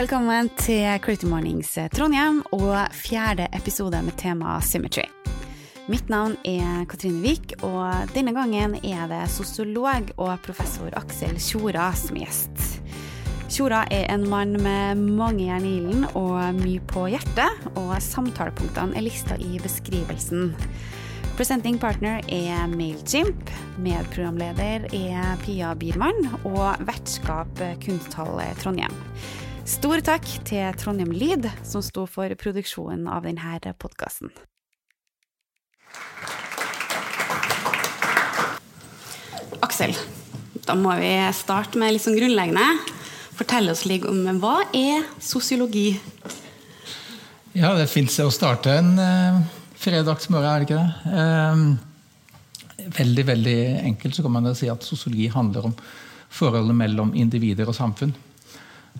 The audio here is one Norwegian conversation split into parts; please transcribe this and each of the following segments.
Velkommen til Creative Mornings Trondheim og fjerde episode med tema Symmetry. Mitt navn er Katrine Wiik, og denne gangen er det sosiolog og professor Aksel Tjora som gjest. Tjora er en mann med mange jern i ilden og mye på hjertet, og samtalepunktene er lista i beskrivelsen. Presenting partner er Mailchimp, medprogramleder er Pia Biermann og vertskap Kunsthall Trondheim. Stor takk til Trondheim Lyd, som sto for produksjonen av denne podkasten. Aksel, da må vi starte med litt sånn grunnleggende. Fortell oss litt om hva er sosiologi? Ja, det fins å starte en eh, fredagsmorgen, er det ikke det? Eh, veldig, veldig enkelt så kan man si at sosiologi handler om forholdet mellom individer og samfunn.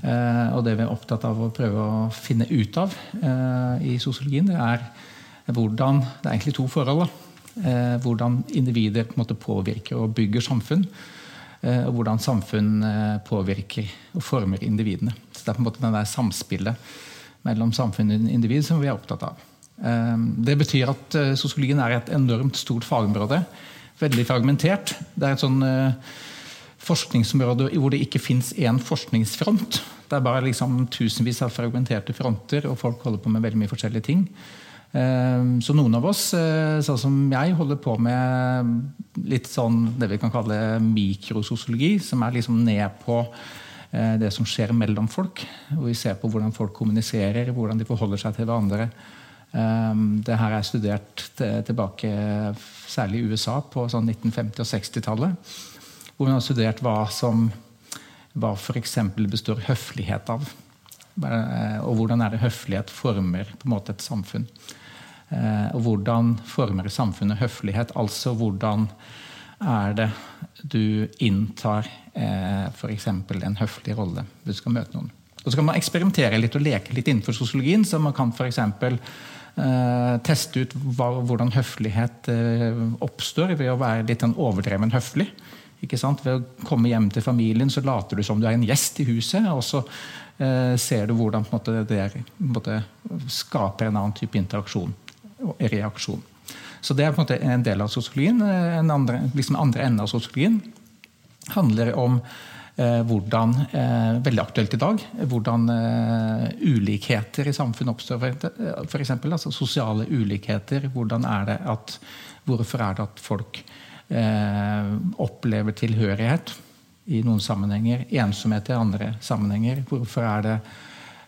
Eh, og det vi er opptatt av å prøve å finne ut av eh, i sosiologien, det er hvordan Det er egentlig to forhold. Eh, hvordan individer på en måte påvirker og bygger samfunn. Og hvordan samfunn påvirker og former individene. Så Det er på en måte det der samspillet mellom samfunn og individ som vi er opptatt av. Det betyr at sosiologien er et enormt stort fagområde. Veldig fragmentert. Det er et sånn forskningsområde hvor det ikke fins én forskningsfront. Det er bare liksom tusenvis av fragmenterte fronter, og folk holder på med veldig mye forskjellige ting. Eh, så noen av oss, eh, sånn som jeg, holder på med litt sånn det vi kan kalle mikrososiologi, som er liksom ned på eh, det som skjer mellom folk. Hvor vi ser på hvordan folk kommuniserer, hvordan de forholder seg til hverandre. Det her er studert tilbake, særlig i USA, på sånn 1950- og 60-tallet hvor hun har studert hva som hva f.eks. består høflighet av. Eh, og hvordan er det høflighet former på en måte et samfunn. Eh, og hvordan former samfunnet høflighet? Altså hvordan er det du inntar eh, f.eks. en høflig rolle hvis du skal møte noen. Og Så kan man eksperimentere litt og leke litt innenfor sosiologien. så man kan for eksempel, teste ut hva, hvordan høflighet eh, oppstår ved å være litt overdreven høflig. Ved å komme hjem til familien så later du som du er en gjest i huset. Og så eh, ser du hvordan måte, det måte, skaper en annen type interaksjon og reaksjon. Så det er en, måte en del av sosiologien. Eh, en andre, liksom andre enden av sosiologien handler om eh, hvordan eh, Veldig aktuelt i dag. Hvordan eh, ulikheter i samfunnet oppstår. For eksempel, altså sosiale ulikheter. Hvordan er det at, hvorfor er det at folk eh, opplever tilhørighet i noen sammenhenger, ensomhet i andre sammenhenger. Hvorfor er det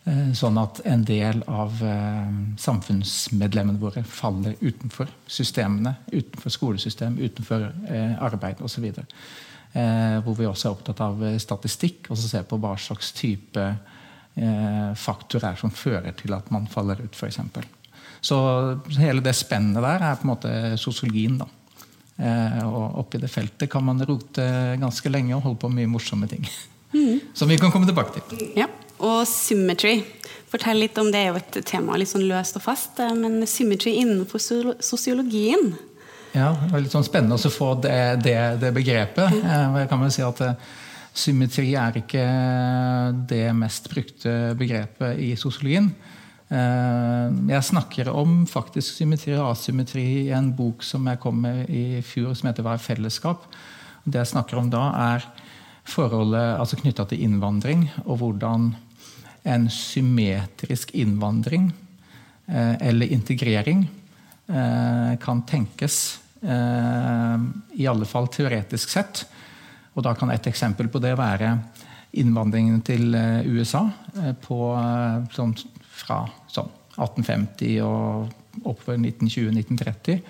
eh, sånn at en del av eh, samfunnsmedlemmene våre faller utenfor systemene, utenfor skolesystem, utenfor eh, arbeid osv. Eh, hvor vi også er opptatt av eh, statistikk og så ser på hva slags type eh, faktorer som fører til at man faller ut, f.eks. Så hele det spennet der er på en måte sosiologien. da. Eh, og oppi det feltet kan man rote ganske lenge og holde på med mye morsomme ting. Mm. Som vi kan komme tilbake til. Ja, Og symmetry. Fortell litt om det. er jo et tema litt sånn løst og fast, eh, men symmetry innenfor sosiologien? Ja, det var litt sånn spennende å få det, det, det begrepet. Mm. Jeg kan vel si at Symmetri er ikke det mest brukte begrepet i sosiologien. Eh, jeg snakker om faktisk symmetri og asymmetri i en bok som jeg kom med i fjor, som heter 'Hva er fellesskap?' Det jeg snakker om da, er forholdet altså knytta til innvandring, og hvordan en symmetrisk innvandring eh, eller integrering eh, kan tenkes, i alle fall teoretisk sett. Og da kan et eksempel på det være innvandringen til USA på sånn fra sånn 1850 og oppover 1920-1930.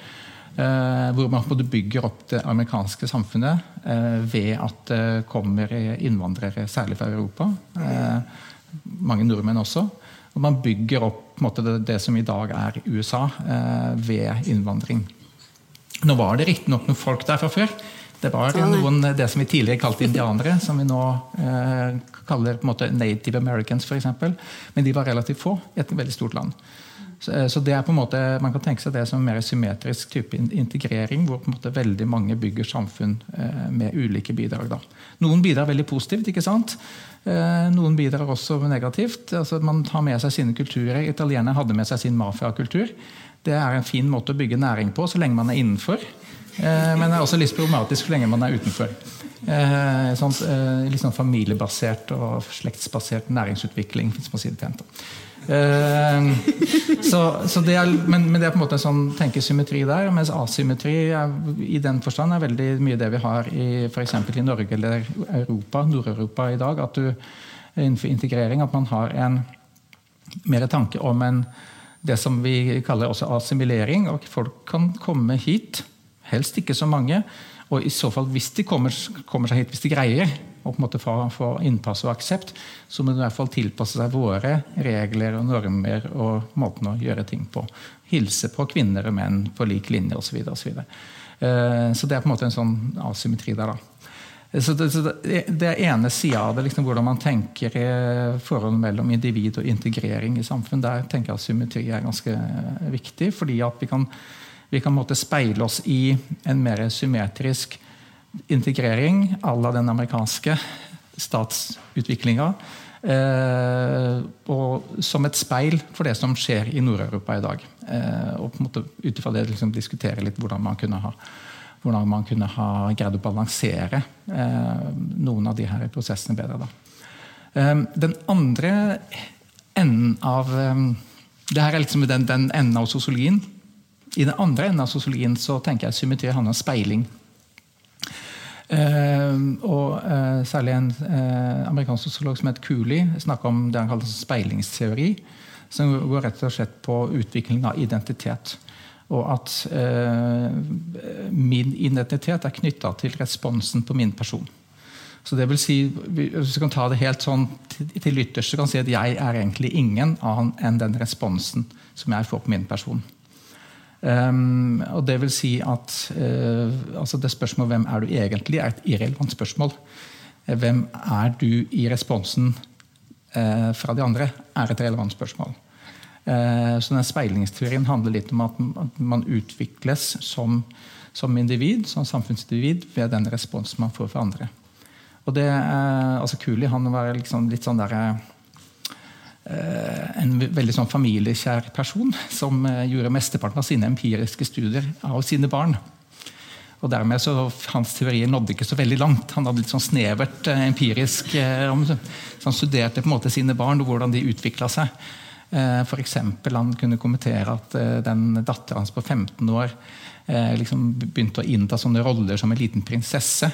Eh, hvor man bygger opp det amerikanske samfunnet eh, ved at det kommer innvandrere, særlig fra Europa. Eh, mange nordmenn også. Og man bygger opp måte, det, som i dag er USA, ved innvandring. Nå var det riktignok noen folk der fra før. Det var noen, det som vi tidligere kalte indianere, som vi nå eh, kaller på en måte native americans f.eks. Men de var relativt få i et veldig stort land. Så det er på en måte, Man kan tenke seg det som en mer symmetrisk type integrering, hvor på en måte veldig mange bygger samfunn med ulike bidrag. Da. Noen bidrar veldig positivt, ikke sant? noen bidrar også negativt. Altså, man tar med seg sine kulturer. Italienerne hadde med seg sin mafiakultur. Det er en fin måte å bygge næring på så lenge man er innenfor. Men det er også litt problematisk så lenge man er utenfor. Eh, sånn, eh, litt sånn familiebasert og slektsbasert næringsutvikling. hvis man sier det pent. Eh, så, så det er, men, men, det er på en måte en sånn tenkesymmetri der. Mens asymmetri er, i den forstand er veldig mye det vi har i f.eks. i Norge eller Europa, Nord-Europa i dag. At du innenfor integrering at man har en mer tanke om en, det som vi kaller også assimilering. og Folk kan komme hit, helst ikke så mange og i så fall, hvis de kommer, kommer seg hit, hvis de greier å få, innpass og aksept, så må de i hvert fall tilpasse seg våre regler og normer og måten å gjøre ting på. Hilse på kvinner og menn på lik linje osv. Så, videre, og uh, så det er på en måte en sånn asymmetri der. da. Så det, så det, det ene sida av det, liksom, hvordan man tenker eh, forholdet mellom individ og integrering i samfunn. Der tenker jeg at symmetri er ganske viktig. fordi at vi kan vi kan måtte speile oss i en mer symmetrisk integrering à la den amerikanske statsutviklinga. Eh, og som et speil for det som skjer i Nord-Europa i dag. Eh, og på en måte ut ifra det liksom, diskutere litt hvordan man kunne ha hvordan man kunne ha greid å balansere eh, noen av de her prosessene bedre. Eh, den andre enden av eh, det her er liksom den, den enden av sosiologien i den andre enden av sosiologien så tenker jeg symmetri handler om speiling. Uh, og uh, Særlig en uh, amerikansk sosiolog som heter Cooley snakker om det han kaller speilingsteori. Som går rett og slett på utvikling av identitet. Og at min identitet er knytta til responsen på min person. Så det vil si, Hvis vi kan ta det helt sånn til ytterst, så kan vi si at jeg er egentlig ingen annen enn den responsen som jeg får på min person. Um, og det vil si at uh, altså det spørsmålet hvem er du egentlig, er et irrelevant spørsmål. Eh, hvem er du i responsen uh, fra de andre, er et relevant spørsmål. Uh, så den Speilingsteorien handler litt om at, man utvikles som, som, individ, som samfunnsindivid ved den responsen man får fra andre. Og det, altså Kuli han var liksom litt sånn der, en veldig sånn familiekjær person som eh, gjorde mesteparten av sine empiriske studier av sine barn. Og dermed så Hans teorier nådde ikke så veldig langt. Han hadde litt sånn snevert eh, empirisk så Han studerte på en måte sine barn og hvordan de utvikla seg. For eksempel, han kunne kommentere at den dattera hans på 15 år liksom begynte å innta sånne roller som en liten prinsesse.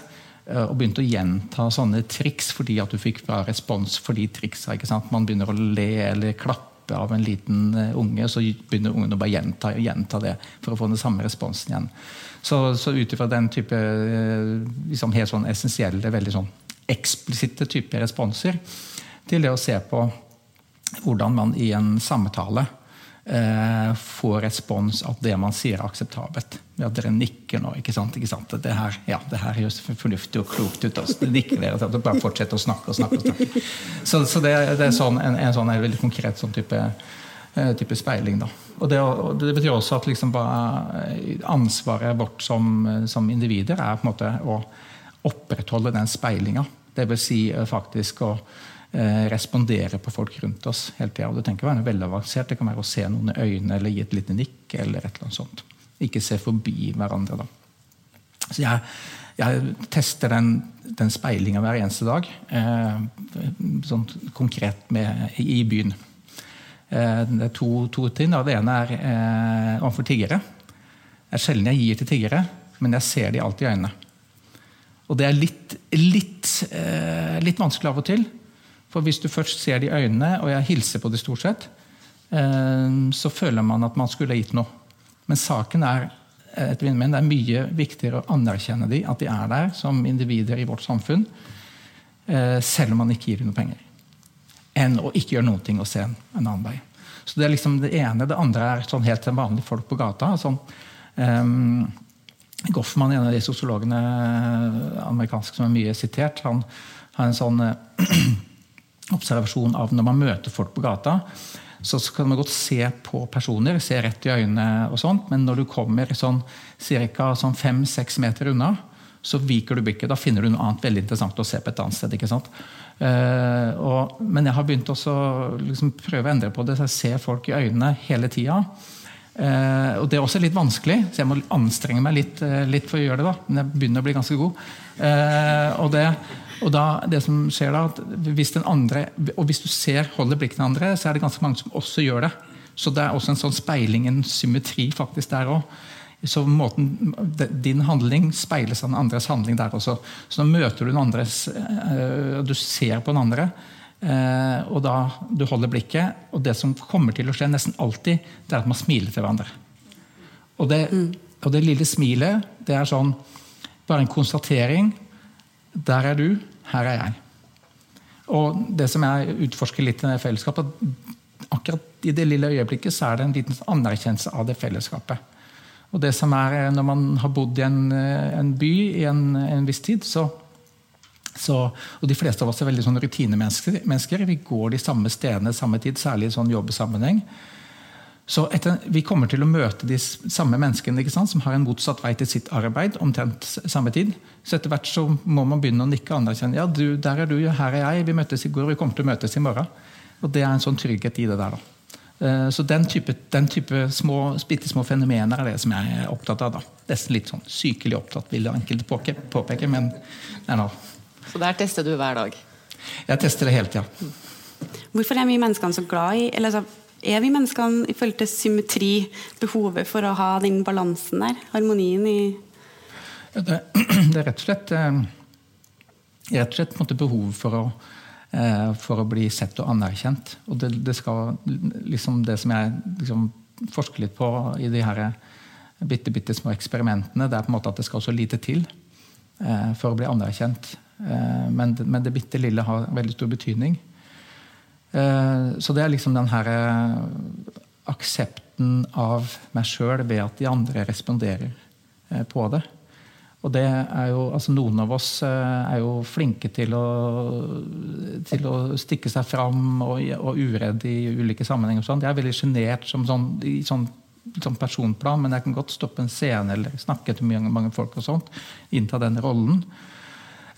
Eh, og begynte å gjenta sånne triks fordi at du fikk bra respons for de triksa. Man begynner å le eller klappe av en liten unge unge, så begynner ungen å bare gjenta, gjenta det for å få den samme responsen igjen. Så, så ut ifra den type eh, liksom helt sånn essensielle, veldig sånn eksplisitte type responser, til det å se på hvordan man i en samtale eh, får respons at det man sier, er akseptabelt. At dere nikker nå. ikke sant? Ikke sant? Det her, ja, det her høres fornuftig og klokt ut. Altså. Det nikker dere til. Bare fortsett å snakke og snakke. og snakke. Så, så det, det, er sånn, en, en, sånn en veldig konkret sånn type, eh, type speiling. da. Og det, og det, betyr også at liksom ansvaret vårt som, som, individer er på en måte å opprettholde den speilinga. Vil si eh, faktisk å Eh, respondere på folk rundt oss hele tida. Det trenger ikke være veldig avansert. Det kan være å se noen i øynene eller gi et lite nikk. eller et eller annet sånt. Ikke se forbi hverandre. da. Så jeg, jeg tester den, den speilinga hver eneste dag. Eh, sånn konkret med, i byen. Eh, det er to, to, ting. Det ene er eh, overfor tiggere. Det er sjelden jeg gir til tiggere, men jeg ser de alltid i øynene. Og det er litt, litt, eh, litt vanskelig av og til. For hvis du først ser det i øynene, og jeg hilser på det stort sett, eh, så føler man at man skulle gitt noe. Men saken er etter min det er mye viktigere å anerkjenne de, at de er der som individer i vårt samfunn, eh, selv om man ikke gir dem noe penger. Enn å ikke gjøre noen ting og se en, annen vei. Så Det er liksom det ene. Det andre er sånn helt vanlige folk på gata. Sånn, um, Goffman, en av de sosiologene amerikanske som er mye sitert, han har en sånn observasjon av når man møter folk på gata, så kan man godt se på personer, se rett i øynene, og sånt, men når du kommer sånn ca. Sånn fem-seks meter unna, så viker du blikket. Da finner du noe annet veldig interessant å se på et annet sted. ikke sant? Uh, og, men jeg har begynt også liksom prøve å endre på det, så jeg ser folk i øynene hele tida. Uh, og Det er også litt vanskelig, så jeg må anstrenge meg litt, uh, litt for å gjøre det. da, Men jeg begynner å bli ganske god. og det og da, det som skjer da, hvis den andre, og hvis du ser, holder blikket den andre, så er det ganske mange som også gjør det. Så det er også en sånn speiling, en symmetri faktisk der òg. Så måten, Din handling speiles av den andres handling der også. Så nå møter du den andres, øh, du ser på den andre, øh, og da du holder blikket. Og det som kommer til å skje nesten alltid, det er at man smiler til hverandre. Og det, mm. og det lille smilet, det er sånn bare en konstatering der er du, her er jeg. Og det som jeg utforsker litt i det fellesskapet, akkurat i det lille øyeblikket så er det en liten anerkjennelse av det fellesskapet. Og det som er, Når man har bodd i en, en by i en, en, viss tid, så, så, og De fleste av oss er veldig sånn rutinemennesker. Vi går de samme stedene samme tid, særlig i sånn jobbsammenheng. Så etter, Vi kommer til å møte de samme menneskene sant, som har en motsatt vei til sitt arbeid. omtrent samme tid. Så etter hvert så må man begynne å nikke og anerkjenne. Ja, du, der er du, her er jeg. Vi møttes i går, vi kommer til å møtes i morgen. Og Det er en sånn trygghet i det der. da. Eh, så den type, den type små, små fenomener er det som jeg er opptatt av. da. Nesten litt sånn sykelig opptatt, vil enkelte påpeke, men nei, no. Så der tester du hver dag? Jeg tester det hele tida. Hvorfor er vi menneskene så glad i eller så er vi menneskene i forhold til symmetri, behovet for å ha den balansen der? Harmonien i det, det, er rett og slett, eh, rett og slett behov for å, eh, for å bli sett og anerkjent. Og det, det skal liksom det som jeg liksom forsker litt på i de her bitte, bitte små eksperimentene, det er på en måte at det skal så lite til eh, for å bli anerkjent. Men, men det bitte lille har veldig stor betydning. Eh, så det er liksom den her eh, aksepten av meg sjøl ved at de andre responderer eh, på det. Og det er jo, altså Noen av oss er jo flinke til å, til å stikke seg fram og, og uredd i ulike sammenhenger. Sånn. Jeg er veldig sjenert sånn, i sånn, sånn, personplan, men jeg kan godt stoppe en scene eller snakke til mange, mange folk og sånt, innta den rollen.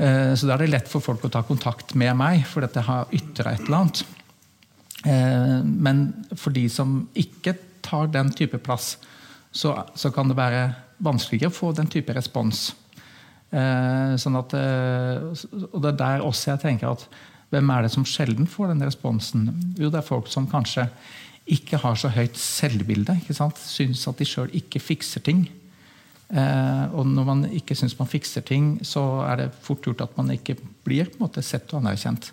Så da er det lett for folk å ta kontakt med meg, fordi jeg har ytra et eller annet. Eh, men for de som ikke tar den type plass, så, så kan det være vanskeligere å få den type respons. Eh, sånn at, eh, og det er der også jeg tenker at hvem er det som sjelden får den responsen? Jo, det er folk som kanskje ikke har så høyt selvbilde. ikke sant? Syns at de sjøl ikke fikser ting. og når man ikke syns man fikser ting, så er det fort gjort at man ikke blir på en måte sett og anerkjent.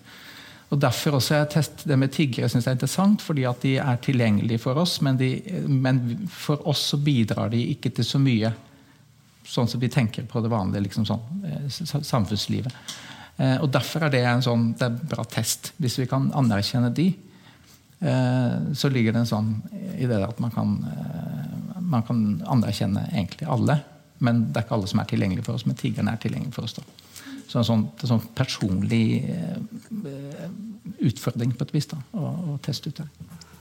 Og Derfor også jeg test, det med tiggere synes jeg er interessant, fordi at de er tilgjengelige for oss. Men, de, men, for oss så bidrar de ikke til så mye, sånn som vi tenker på det vanlige liksom sånn, eh, samfunnslivet. Eh, og Derfor er det en sånn, det er bra test. Hvis vi kan anerkjenne de, eh, så ligger det en sånn i det at man kan, man kan anerkjenne egentlig alle. Men det er ikke alle som er tilgjengelige for oss, men tiggerne er tilgjengelige for oss. da. Så en sånn, en sånn personlig eh, utfordring på et vis da, å, å teste ut det.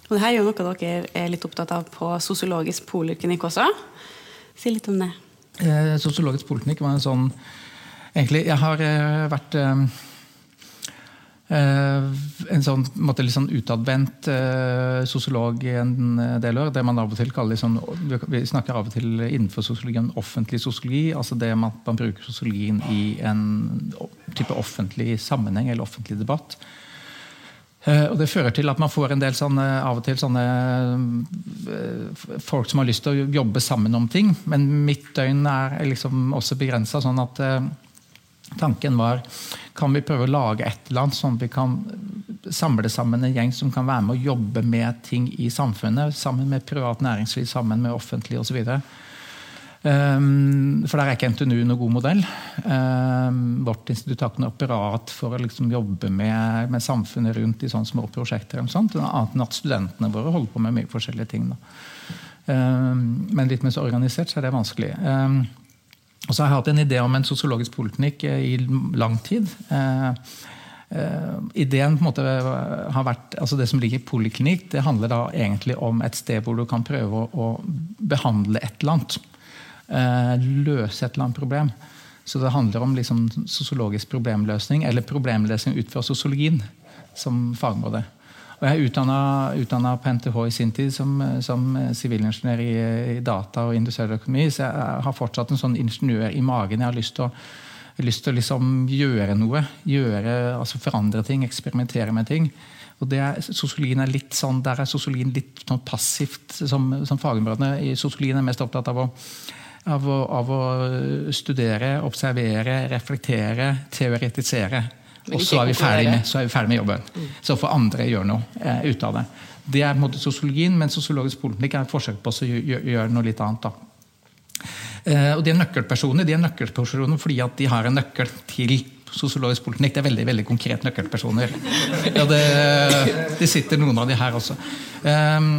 Og det her er jo noe dere er litt opptatt av på sosiologisk poliklinikk også. Si litt om det. Eh, sosiologisk poliklinikk var en sånn Egentlig, jeg har eh, vært eh, Eh, en sånn, måte, litt sånn utadvendt eh, sosiolog i en del år. Det man av og til kaller sånn, Vi snakker av og til innenfor sosiologien offentlig sosiologi. altså det at man bruker sosiologien i en type offentlig sammenheng eller offentlig debatt. Uh, og Det fører til at man får en del sånne, av og til sånne folk som har lyst til å jobbe sammen om ting. Men mitt døgn er liksom også begrensa. Sånn at Tanken var kan vi prøve å lage et eller annet sånn at vi kan samle sammen en gjeng som kan være med å jobbe med ting i samfunnet. Sammen med privat næringsliv, sammen med offentlig osv. Um, for der er ikke NTNU noen god modell. Um, vårt institutt har ikke noe apparat for å liksom jobbe med, med, samfunnet rundt i sånne små prosjekter. Annet enn at studentene våre holder på med mye forskjellige ting. Um, men litt mer så organisert så er det vanskelig. Um, og så har jeg hatt en idé om en sosiologisk poliklinikk eh, i lang tid. Eh, Uh, ideen på en måte har vært, altså Det som ligger i poliklinikk, det handler da egentlig om et sted hvor du kan prøve å, behandle et eller annet. Løse et eller annet problem. Så det handler om liksom sosiologisk problemløsning, eller problemløsning ut fra sosiologien som fagmåte. Og jeg er utdanna på NTH i sin tid som, som sivilingeniør i, i, data og industriell økonomi, så jeg har fortsatt en sånn ingeniør i magen. Jeg har lyst til å lyst til å liksom gjøre noe. Gjøre, altså Forandre ting, eksperimentere med ting. Og er, er litt sånn, Der er sosiologien litt sånn passivt som, som fagområdene. Sosiologien er mest opptatt av å, av å, av å studere, observere, reflektere, teoretisere. Og så er, vi ferdig med, så er vi ferdig med jobben. Mm. Så får andre gjøre noe eh, ut av det. Det er på en måte sosiologien, men sosiologisk politikk er et forsøk på å gjøre, gjøre noe litt annet. da. Eh, og de er nøkkelpersoner de er nøkkelpersoner fordi at de har en nøkkel til sosiologisk politikk. Det er veldig veldig konkret nøkkelpersoner. Ja, det, det, sitter noen av de her også. Um,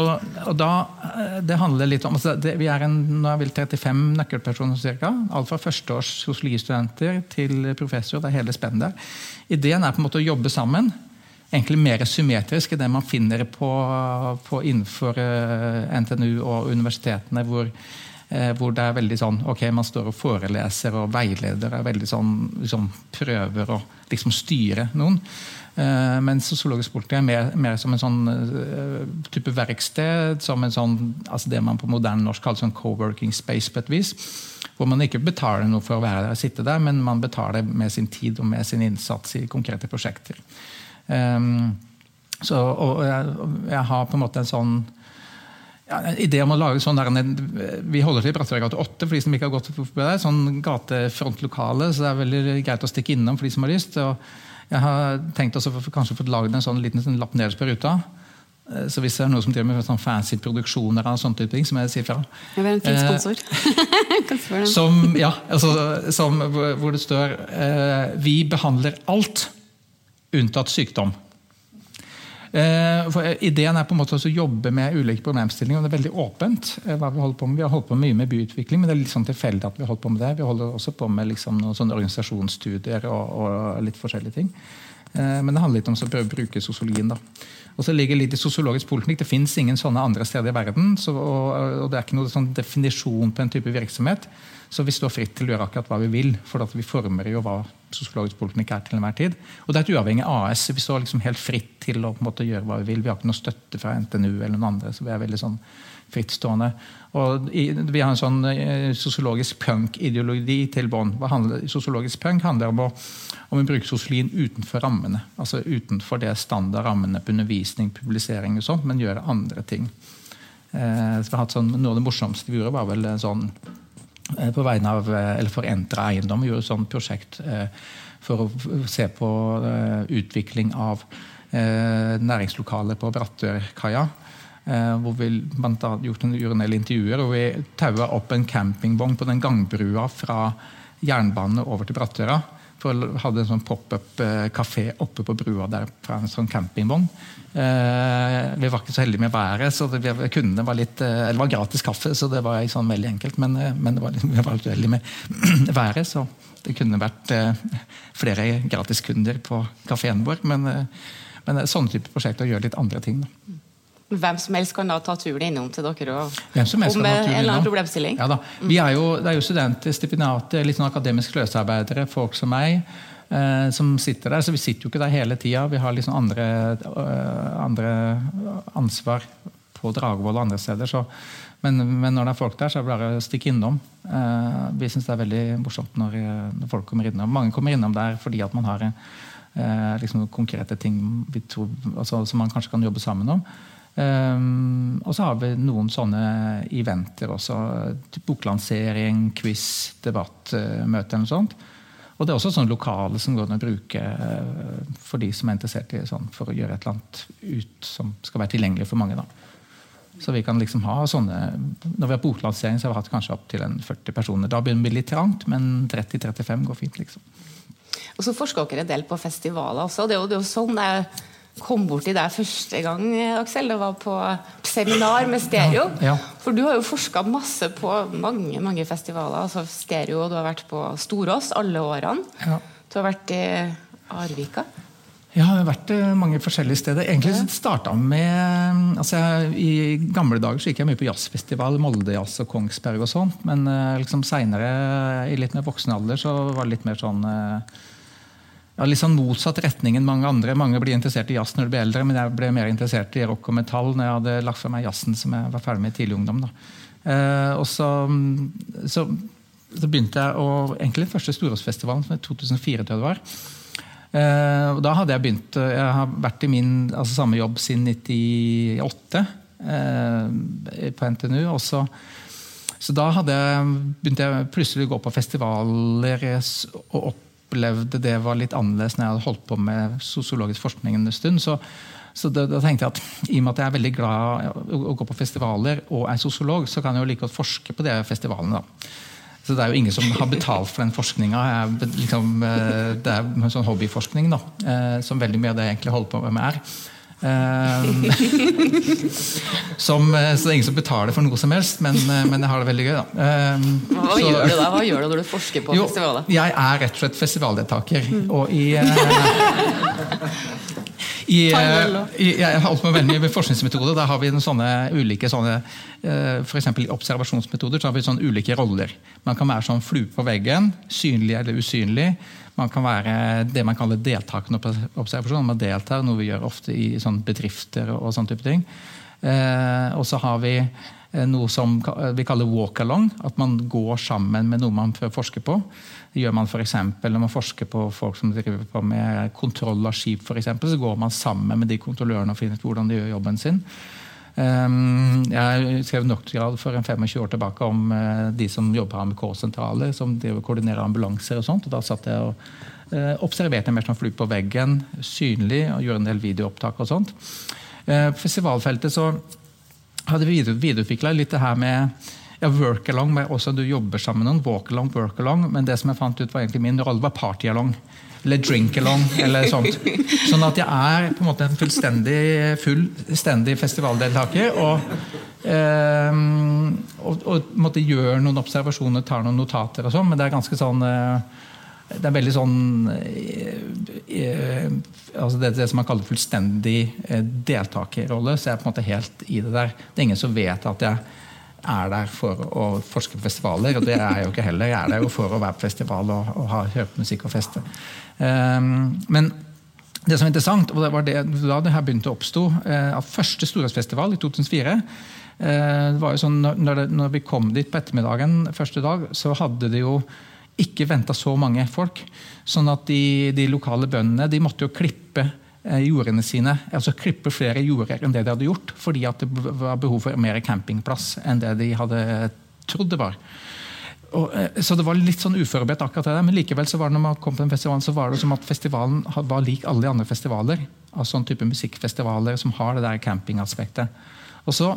og, og, da, eh, Det handler litt om altså det, Vi er en, nå er vel 35 nøkkelpersoner ca. Alt fra førsteårs sosiologistudenter til professor. Det er hele spennet der. Ideen er på en måte å jobbe sammen. Egentlig mer symmetrisk enn det man finner på, på innenfor uh, NTNU og universitetene. hvor Eh, hvor det er veldig sånn ok, man står og foreleser og veileder er veldig sånn, liksom, prøver å liksom styre noen. Uh, mens sosiologisk politikk er mer, mer, som en sånn uh, type verksted. Som en sånn, altså det man på moderne norsk kaller sånn co-working space. på et vis, Hvor man ikke betaler noe for å være der og sitte der, men man betaler med sin tid og med sin innsats i konkrete prosjekter. Um, så, og jeg, jeg, har på en måte en sånn ja, idé om å lage sånn der, Vi holder til i Brattøy 8 for de som ikke har gått forbi der. Sånn gatefrontlokale, så det er veldig greit å stikke innom for de som har lyst. Og jeg har tenkt også for, kanskje fått lagd en sånn liten sånn lapp nederst på ruta. Eh, så hvis det er noe som driver med sånn fancy produksjoner, av sånne type ting, som jeg sier fra. Jeg vil en fin sponsor. Eh, som, ja, altså, som, hvor det står eh, Vi behandler alt unntatt sykdom. Eh, for ideen er på en måte å jobbe med ulike problemstillinger. og Det er veldig åpent. Eh, hva Vi holder på med. Vi har holdt på mye med byutvikling, men det er litt sånn tilfeldig at vi har holdt på med det. Vi holder også på med liksom noen sånne organisasjonsstudier og, og, litt forskjellige ting. Eh, men det handler litt om å bruke sosiologien. da. Og så ligger litt i sosiologisk politikk. Det fins ingen sånne andre steder i verden. Så, og, og, Det er ikke noen sånn definisjon på en type virksomhet. Så vi står fritt til å gjøre akkurat hva vi vil. For vi former jo hva sosiologisk politikk er til enhver tid. Og det er et uavhengig AS. Vi står liksom helt fritt til å måte, gjøre hva vi vil. Vi har ikke noe støtte fra NTNU eller noen andre. så vi er veldig sånn frittstående. Og Vi har en sånn eh, sosiologisk punk-ideologi til bånn. Sosiologisk punk handler om å, om å bruke sosiologien utenfor rammene. Altså utenfor det standard rammene på undervisning, publisering og sånt, men gjøre andre ting. Eh, så vi har hatt sånn, Noe av det morsomste vi gjorde, var vel sånn på vegne av, eh, eller for Entra Eiendom gjorde et sånt prosjekt eh, for å se på utvikling av næringslokaler på Brattørkaia. Hvor vi blant annet gjorde en del intervjuer Hvor vi taua opp en campingvogn på den gangbrua fra jernbanen over til Brattøra. For hadde en sånn pop-up-kafé oppe på brua der fra en sånn campingvogn. Eh, vi var ikke så heldige med været, så det, kundene var litt eh, Det var gratis kaffe, så det var sånn veldig enkelt. Men, eh, men var, vi var litt uheldige med været, så det kunne vært flere gratiskunder på kafeen vår. Men, men sånne type prosjekter gjør litt andre ting. Da. Hvem som helst kan da ta turen innom til dere og Hvem som helst om en eller annen problemstilling? Ja, da. Vi er jo, det er jo studenter, stipendiater, litt sånn akademisk løsarbeidere, folk som meg. Eh, som sitter der. Så vi sitter jo ikke der hele tida. Vi har liksom andre, øh, andre ansvar på Dragvoll og andre steder. Så, men, men, når det er folk der, så er det bare å stikke innom. Eh, vi syns det er veldig morsomt når, når, folk kommer innom. Mange kommer innom der fordi at man har eh, liksom konkrete ting tror, altså, som man kanskje kan jobbe sammen om. Um, og så har vi noen sånne eventer også. Boklansering, quiz, debatt, møte eller noe sånt. Og det er også sånne lokale som går an å bruke eh, for de som er interessert i sånn, for å gjøre et eller annet ut som skal være tilgjengelig for mange. da. Så vi kan liksom ha sånne, Når vi har boklansering, så har vi hatt kanskje opptil 40 personer. Da begynner bli litt trangt, men 30-35 går fint. liksom. Og så forsker dere en del på festivaler også. Det er jo, det er jo sånn det er kom borti deg første gang, Aksel. Det var på seminar med stereo. Ja, ja. For du har jo forska masse på mange mange festivaler. altså Stereo, du har vært på Storås alle årene. Ja. Du har vært i Arvika? Jeg har vært eh, mange forskjellige steder. Egentlig ja. starta med altså jeg, I gamle dager så gikk jeg mye på jazzfestival, Moldejazz og Kongsberg og sånt. Men uh, liksom seinere, i litt mer voksen alder, så var det litt mer sånn uh, ja, litt sånn motsatt retning enn mange andre. Mange blir interessert i jazz når de blir eldre, men jeg ble mer interessert i rock og metall når jeg hadde lagt fra meg jazzen som jeg var ferdig med i tidlig ungdom. Uh, og så, så, så, begynte jeg å Egentlig første Storåsfestivalen, som i 2004, tror jeg det var. Eh, og da hadde jeg begynt eh, Jeg har vært i min altså samme jobb siden 98 eh, på NTNU. Også. Så da hadde jeg, begynte jeg plutselig å gå på festivaler og opplevde det var litt annerledes når jeg hadde holdt på med sosiologisk forskning en stund. Så, så da, da, tenkte jeg at i og med at jeg er veldig glad i å gå på festivaler og er sosiolog, så kan jeg jo like godt forske på de festivalene. da. Så det er jo ingen som har betalt for den forskninga. Liksom, eh, det er en sånn hobbyforskning da, eh, som veldig mye av det jeg egentlig holder på med er. Um, som, så det er ingen som betaler for noe som helst, men, men jeg har det veldig gøy. Da. Hva, så, gjør du da? Hva gjør du når du forsker på jo, festivaler? Jeg er rett og slett festivaldeltaker. Mm. Og i I, eh, i, jeg har holdt med veldig med forskningsmetode. Der har vi sånne ulike sånne, eh, for I observasjonsmetoder så har vi sånne ulike roller. Man kan være sånn flue på veggen, synlig eller usynlig. Man kan være det man kaller deltakende observasjon. Man deltar, noe vi gjør ofte i sånn bedrifter og sånne type ting. Eh, og så har vi noe som vi kaller walk-along. At man går sammen med noe man forsker på. Det gjør man f.eks. når man forsker på folk som driver på med kontroll av skip. For eksempel, så går man sammen med de kontrollørene og finner ut hvordan de gjør jobben sin. Ehm, jeg skrev doktorgrad for en 25 år tilbake om eh, de som jobber med K-sentraler, som koordinerer ambulanser. og sånt, og Da satt jeg og eh, observerte mer som flue på veggen, synlig, og gjorde en del videoopptak. og sånt. Eh, på festivalfeltet så hadde vi videreutvikla litt det her med ja, work along, men også du jobber sammen med noen. Walk along, work along. Men det som jeg fant ut var egentlig min rolle, var party along. Eller drink along, eller sånt. Sånn at jeg er på en måte en fullstendig fullstendig festivaldeltaker. Og, eh, og, og måtte gjøre noen observasjoner, tar noen notater og sånn. Men det er ganske sånn eh, det er veldig sånn eh, eh, altså det, det, som man kaller fullstendig eh, deltakerrolle. Så jeg er på en måte helt i det der. Det er ingen som vet at jeg er der for å forske på festivaler, og det er jeg jo ikke heller. Jeg er der jo for å være på festival og, og ha, høre på musikk og feste. Um, men det som er interessant, og det var det, da det her begynte å oppstå, uh, første storhetsfestival i 2004 uh, eh, det var jo sånn, når, det, når, vi kom dit på ettermiddagen første dag, så hadde det jo ikke venta så mange folk. Sånn at de, de lokale bøndene de måtte jo klippe jordene sine, altså klippe flere jorder enn det de hadde gjort, fordi at det var behov for mer campingplass enn det de hadde trodd det var. Og, eh, så det var litt sånn uforberedt, akkurat det men likevel så var det når man kom på den festivalen, så var det som at festivalen var lik alle andre festivaler. altså sånn type musikkfestivaler som har det der campingaspektet. Og så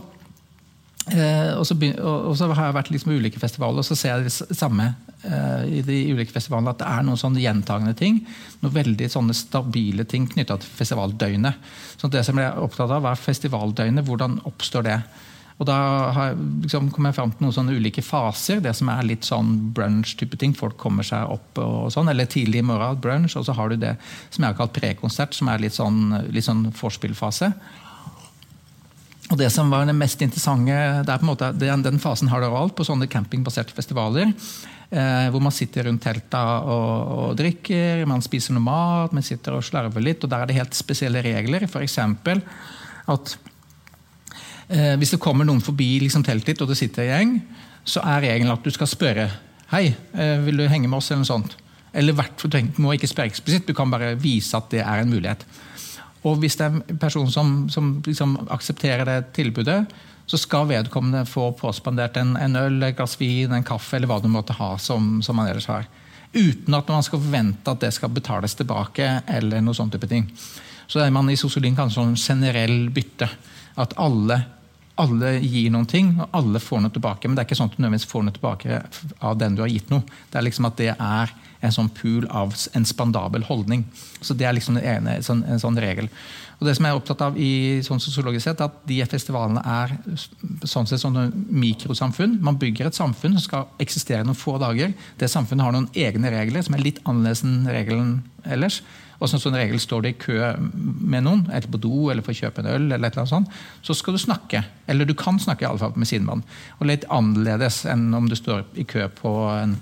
Eh, og, så og, så, har jeg vært liksom ulike festivaler, og så ser jeg det samme eh, i de ulike festivalene. At det er noen sånne gjentagende ting. Noen veldig sånne stabile ting knytta til festivaldøgnet. Så det som jeg er opptatt av, er festivaldøgnet. Hvordan oppstår det? Og da har, liksom, kom jeg fram til noen sånne ulike faser. Det som er litt sånn brunch-type ting. Folk kommer seg opp og sånn. Eller tidlig i morgen, brunch. Og så har du det som jeg har kalt prekonsert, som er litt sånn, litt sånn vorspiel-fase. Og det som var det mest interessante, det er på en måte, den, den fasen har dere alt på sånne campingbaserte festivaler. Eh, hvor man sitter rundt telta og, og, drikker, man spiser noe mat, man sitter og slarver litt. og Der er det helt spesielle regler. F.eks. at eh, hvis det kommer noen forbi liksom, teltet ditt, og det sitter en gjeng, så er regelen at du skal spørre Hei, eh, vil du henge med oss? eller noe sånt. Eller hvert, du må ikke spørre eksplisitt, du kan bare vise at det er en mulighet. Og hvis det er en person som, som liksom aksepterer det tilbudet, så skal vedkommende få påspandert en, en, øl, et glass vin, en kaffe eller hva du måtte ha som, som man ellers har. Uten at man skal forvente at det skal betales tilbake. eller noe sånt type ting. Så det er man i sosiologien kan sånn generell bytte. At alle, alle, gir noen ting, og alle får noe tilbake. Men det er ikke sånn at du nødvendigvis får noe tilbake av den du har gitt noe. Det er liksom at det er en sånn pool av en spandabel holdning. Så Det er liksom ene, sånn, en sånn regel. Og det som jeg er opptatt av i sånn sosiologisk sett, at de festivalene er sånn sett sånne mikrosamfunn. Man bygger et samfunn som skal eksistere noen få dager. Det samfunnet har noen egne regler som er litt annerledes enn regelen ellers. og som sånn regel står du i kø med noen, eller på do eller for å kjøpe en øl, eller et eller annet sånt, så skal du snakke. Eller du kan snakke i alle fall med sidemann. Og litt annerledes enn om du står i kø på, en,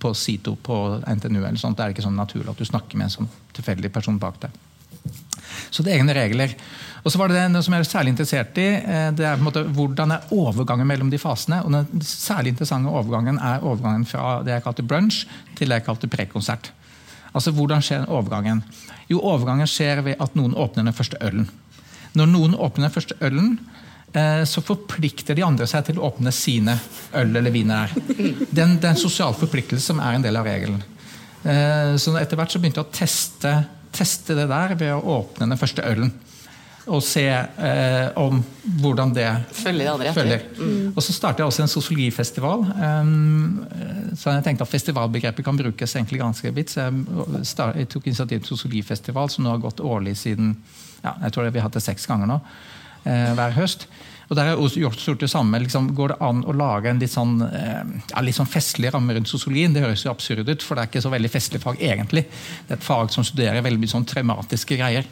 på SITO på NTNU. eller sånt. Det er ikke sånn naturlig at du snakker med en sånn tilfeldig person bak deg. Så det er egne regler. Og så var det det som jeg er særlig interessert i, eh, det er på en måte hvordan er overgangen mellom de fasene. og Den særlig interessante overgangen er overgangen fra det jeg kalte brunch til det jeg kalte prekonsert. Altså, Hvordan skjer overgangen? Jo, Overgangen skjer ved at noen åpner den første ølen. Når noen åpner den første ølen, så forplikter de andre seg til å åpne sine øl eller viner. Det er en sosial forpliktelse som er en del av regelen. Eh, så Etter hvert så begynte jeg å teste, teste det der ved å åpne den første ølen og se eh, om hvordan det følger. Det andre følger. Mm. Og Så startet jeg også en sosiologifestival. Um, så jeg tenkte at Festivalbegrepet kan brukes egentlig ganske vidt. Så jeg, start, jeg tok initiativ til sosiologifestival, som nå har gått årlig siden ja, jeg tror vi har hatt det seks ganger nå, eh, hver høst. Og der har jeg gjort det samme. Liksom, går det an å lage en litt sånn, eh, ja, litt sånn festlig ramme rundt sosiologien? Det høres jo absurd ut, for det er ikke så veldig festlig fag egentlig. Det er et fag som studerer veldig mye sånn traumatiske greier.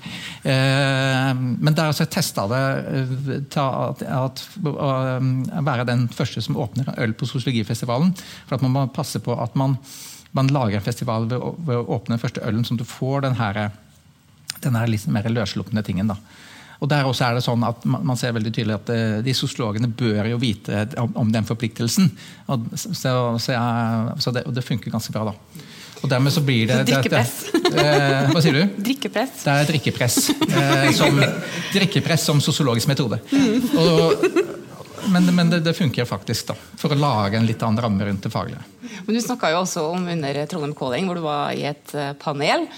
Eh, men der har jeg testa det ta, at, at, å være den første som åpner en øl på sosiologifestivalen. For at man må passe på at man, man lager en festival ved å, ved å åpne den første ølen, sånn at du får den her, den her litt mer løsslupne tingen. da. Og der også er det sånn at Man ser veldig tydelig at eh, de sosiologene bør jo vite om, den forpliktelsen. Og, så, så, jeg, så det, og det funker ganske bra, da. Og dermed så blir det Drikkepress. Det, det, eh, hva sier du? Drikkepress. Det er drikkepress. Eh, som, drikkepress som sosiologisk metode. Og, men, men det, det, funker faktisk, da, for å lage en litt annen ramme rundt det faglige. Men Du snakka jo også om under Trondheim Calling, hvor du var i et panel.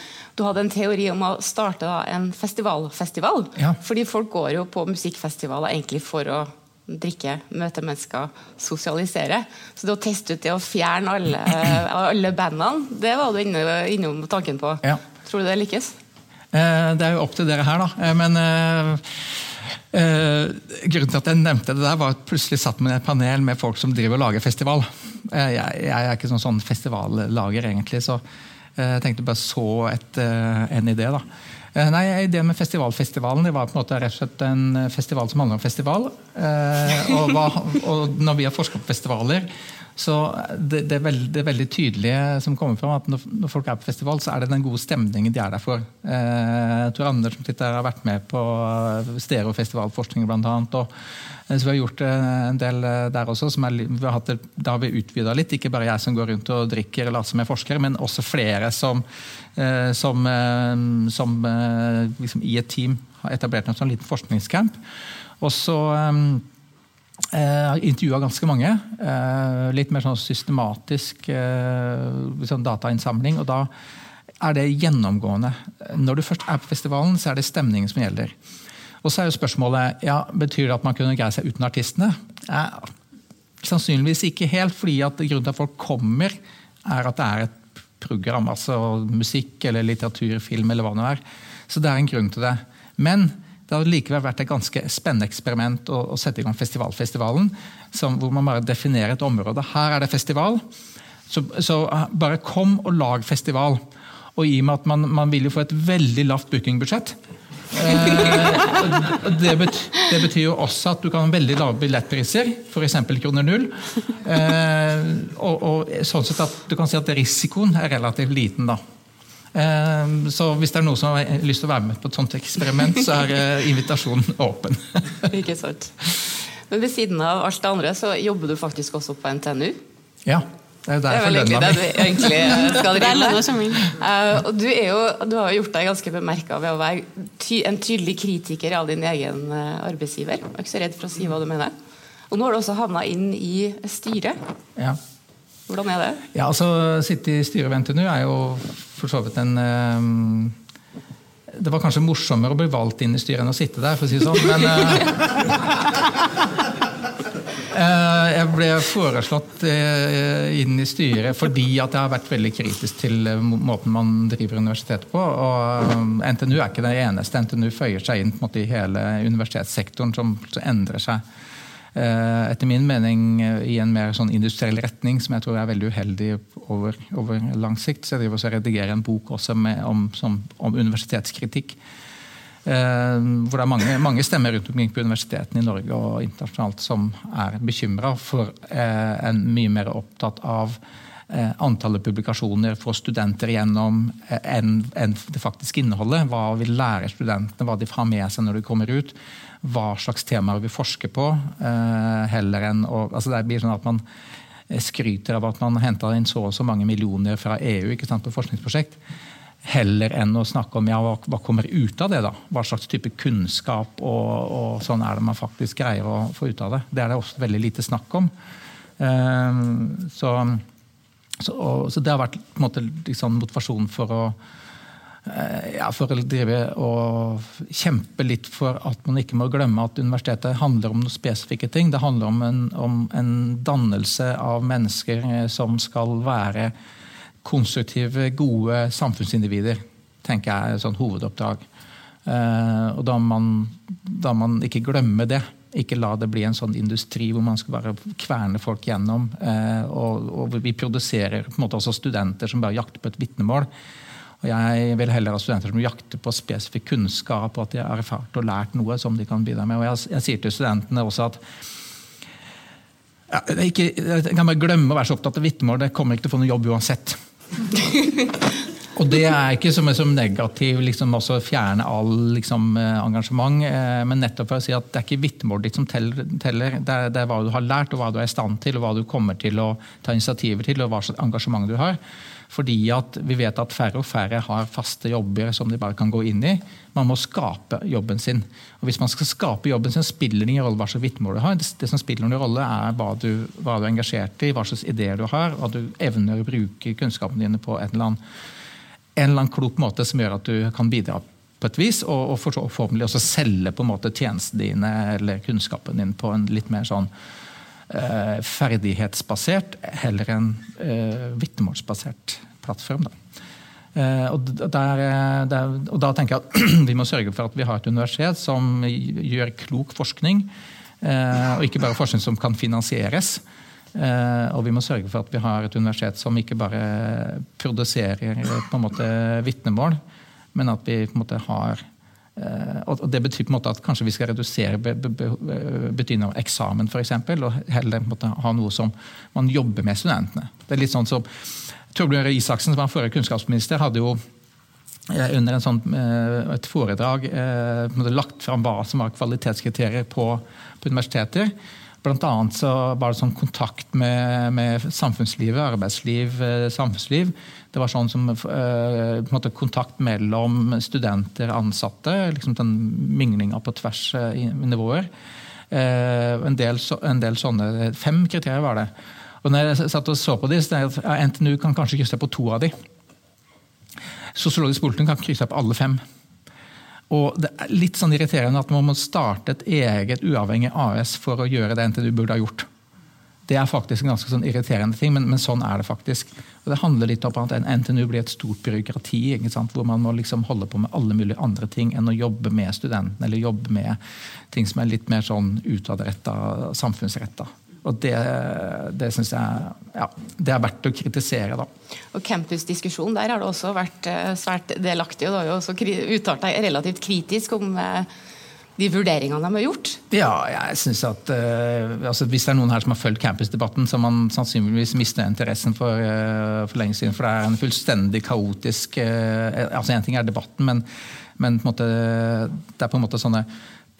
Du hadde en teori om å starte en festivalfestival. Ja. Fordi folk går jo på musikkfestivaler egentlig for å drikke, møte mennesker, sosialisere. Så det å teste ut det å fjerne alle, alle bandene, det var du inne, innom tanken på. Ja. Tror du det lykkes? Eh, det er jo opp til dere her, da. Eh, men eh, eh, grunnen til at jeg nevnte det der, var at plutselig satt med et panel med folk som driver og lager festival. Uh, jeg, jeg, er ikke sånn, sånn festivallager, egentlig. så Eh, jeg tenkte bare så et, eh, en idé. da. Eh, nei, Ideen med festivalfestivalen det var på en måte rett og slett en festival som handler om festival. Og, hva, og når vi har forska på festivaler, så det, det, er veldig, det, er veldig, tydelige som kommer fram at når, når, folk er på festival, så er det den gode stemningen de er der for. Jeg tror Anders som sitter her har vært med på stereofestivalforskning bl.a. Så vi har gjort en del der også. Er, vi har hatt, da har vi utvida litt. Ikke bare jeg som går rundt og drikker eller som er forsker, men også flere som, som, som liksom i et team har etablert en sånn liten forskningscamp. Og så jeg eh, har intervjua ganske mange. Eh, litt mer sånn systematisk eh, sånn datainnsamling. og da er det gjennomgående. Når du først er på festivalen, så er det stemningen som gjelder. Og så er jo spørsmålet ja, betyr det at man kunne greie seg uten artistene. Ja, sannsynligvis ikke helt, fordi at grunnen til at folk kommer, er at det er et program. Altså musikk eller litteratur, film eller hva det er. Så det er en grunn til det. Men det har likevel vært et ganske spennende eksperiment å, å sette i gang festivalfestivalen. Som, hvor man bare definerer et område. Her er det festival. Så, så eh, bare kom og lag festival. Og i og med at man, man vil jo få et veldig lavt bookingbudsjett. Eh, det, betyr, det, betyr jo også at du kan ha veldig lave billettpriser, f.eks. kroner null. Eh, og, og, sånn sett at du kan si at risikoen er relativt liten. da. Ehm, så hvis det er noen som har lyst til å være med på et sånt eksperiment, så er eh, invitasjonen åpen. Ikke sant. Men ved siden av alt det andre, så jobber du faktisk også på NTNU? Ja. Det er, det er vel egentlig det du egentlig skal drive med. Og du, jo, du, har jo gjort deg ganske bemerka ved å være ty en tydelig kritiker av din egen arbeidsgiver. Jeg er ikke så redd for å si hva du mener. Og nå har du også havna inn i styret. Ja. Hvordan er det? Ja, altså Sitte i styret ved NTNU er jo for så vidt en um, Det var kanskje morsommere å bli valgt inn i styret enn å sitte der, for å si det sånn. Men uh, jeg ble foreslått inn i styret fordi at jeg har vært veldig kritisk til måten man driver universitetet på. og NTNU er ikke det eneste. NTNU føyer seg inn måte, i hele universitetssektoren som endrer seg etter min mening i en mer sånn industriell retning, som jeg tror er veldig uheldig over, over lang sikt. Så jeg driver også redigerer en bok også med, om, som, om universitetskritikk. Eh, hvor det er mange, mange, stemmer rundt omkring på universitetene i Norge og internasjonalt som er bekymra for eh, en mye mer opptatt av eh, antallet publikasjoner får studenter gjennom enn en det faktiske innholdet. Hva vil lære studentene, hva de har med seg når de kommer ut. Hva slags temaer vi forsker på. heller enn å, altså Det blir sånn at man skryter av at man henta inn så og så mange millioner fra EU ikke sant, på forskningsprosjekt heller enn å snakke om ja, hva, hva, kommer ut av det. da? Hva slags type kunnskap og, og, sånn er det man faktisk greier å få ut av det. Det er det også veldig lite snakk om. Så, så, og, så, det har vært på en måte, liksom, motivasjonen for å uh, ja, for å drive og kjempe litt for at man ikke må glemme at universitetet handler om noen spesifikke ting. Det handler om en, om en dannelse av mennesker eh, som skal være konstruktive, gode samfunnsindivider, tenker jeg er et sånt hovedoppdrag. Eh, og da må man, man ikke glemme det. Ikke la det bli en sånn industri hvor man skal bare kverne folk gjennom. Eh, og, og, vi produserer på en måte også studenter som bare jakter på et vitnemål. Og jeg vil heller ha studenter som jakter på spesifikk kunnskap, og at de har erfart og lært noe som de kan bidra med. Og jeg, jeg sier til studentene også at ja, ikke, jeg kan bare glemme å være så opptatt av vitnemål. Det kommer ikke til å få noen jobb uansett. Og det er ikke som, som negativ liksom også fjerne all liksom, eh, engasjement, eh, men nettopp for å si at det er ikke vitnemålet ditt som teller. Det er, det er, hva du har lært, og hva du er i stand til, og hva du kommer til å ta initiativer til, og hva slags engasjement du har. Fordi at vi vet at færre og færre har faste jobber som de bare kan gå inn i. Man må skape jobben sin. Og Hvis man skal skape jobben sin, spiller det ingen rolle hva slags vitnemål du har. Det, som spiller noen rolle, er hva du, hva du, er engasjert i, hva slags ideer du har, at du evner å bruke kunnskapene dine på en eller, annen, en eller annen klok måte som gjør at du kan bidra på et vis, og, og forhåpentlig også selge på en måte tjenestene dine eller kunnskapen din på en litt mer sånn Eh, ferdighetsbasert heller enn eh, vitnemålsbasert plattform. Da. Eh, og, der, der, og, da tenker jeg at vi må sørge for at vi har et universitet som gjør klok forskning. og ikke bare forskning som kan finansieres. Og vi må sørge for at vi har et universitet som ikke bare produserer på en måte vitnemål, men at vi på en måte har Eh, og Det betyr på en måte at kanskje vi skal redusere betydningen av eksamen eksempel, og heller på en måte, ha noe som man jobber med studentene. Det er litt sånn som Torbjørn Røe Isaksen, som var forrige kunnskapsminister, hadde jo under under sånn, eh, et foredrag lagt fram hva som var kvalitetskriterier på, på universiteter. Blant annet så var det sånn kontakt med, med samfunnslivet, arbeidsliv, samfunnsliv det var sånn som uh, kontakt mellom studenter og ansatte. liksom den Minglinga på tvers uh, i nivåer. En, del, en, del, sånne, Fem kriterier var det. Og når jeg satt og så på de, så NTNU kan kanskje krysse på to av de. Sosiologisk politikk kan krysse på alle fem. Og Det er litt sånn irriterende at man må starte et eget uavhengig AS for å gjøre det NTNU burde ha gjort. Det er faktisk en ganske sånn irriterende ting, men, men, sånn er det faktisk. Og det handler litt om at NTNU blir et stort byråkrati hvor man må liksom holde på med alle mulige andre ting enn å jobbe med studentene eller jobbe med ting som er litt mer sånn utadretta, samfunnsretta. Og det, det syns jeg ja, det er verdt å kritisere. da. Og Campusdiskusjon, der har det også vært eh, svært delaktig. og Du har jo også uttalt deg relativt kritisk om eh, de vurderingene de har gjort? Ja, jeg synes at uh, altså Hvis det er noen her som har fulgt campusdebatten, så har man sannsynligvis mistet interessen for, uh, for lenge siden. For det er en fullstendig kaotisk uh, altså En ting er debatten, men, men måte, det er på en måte sånne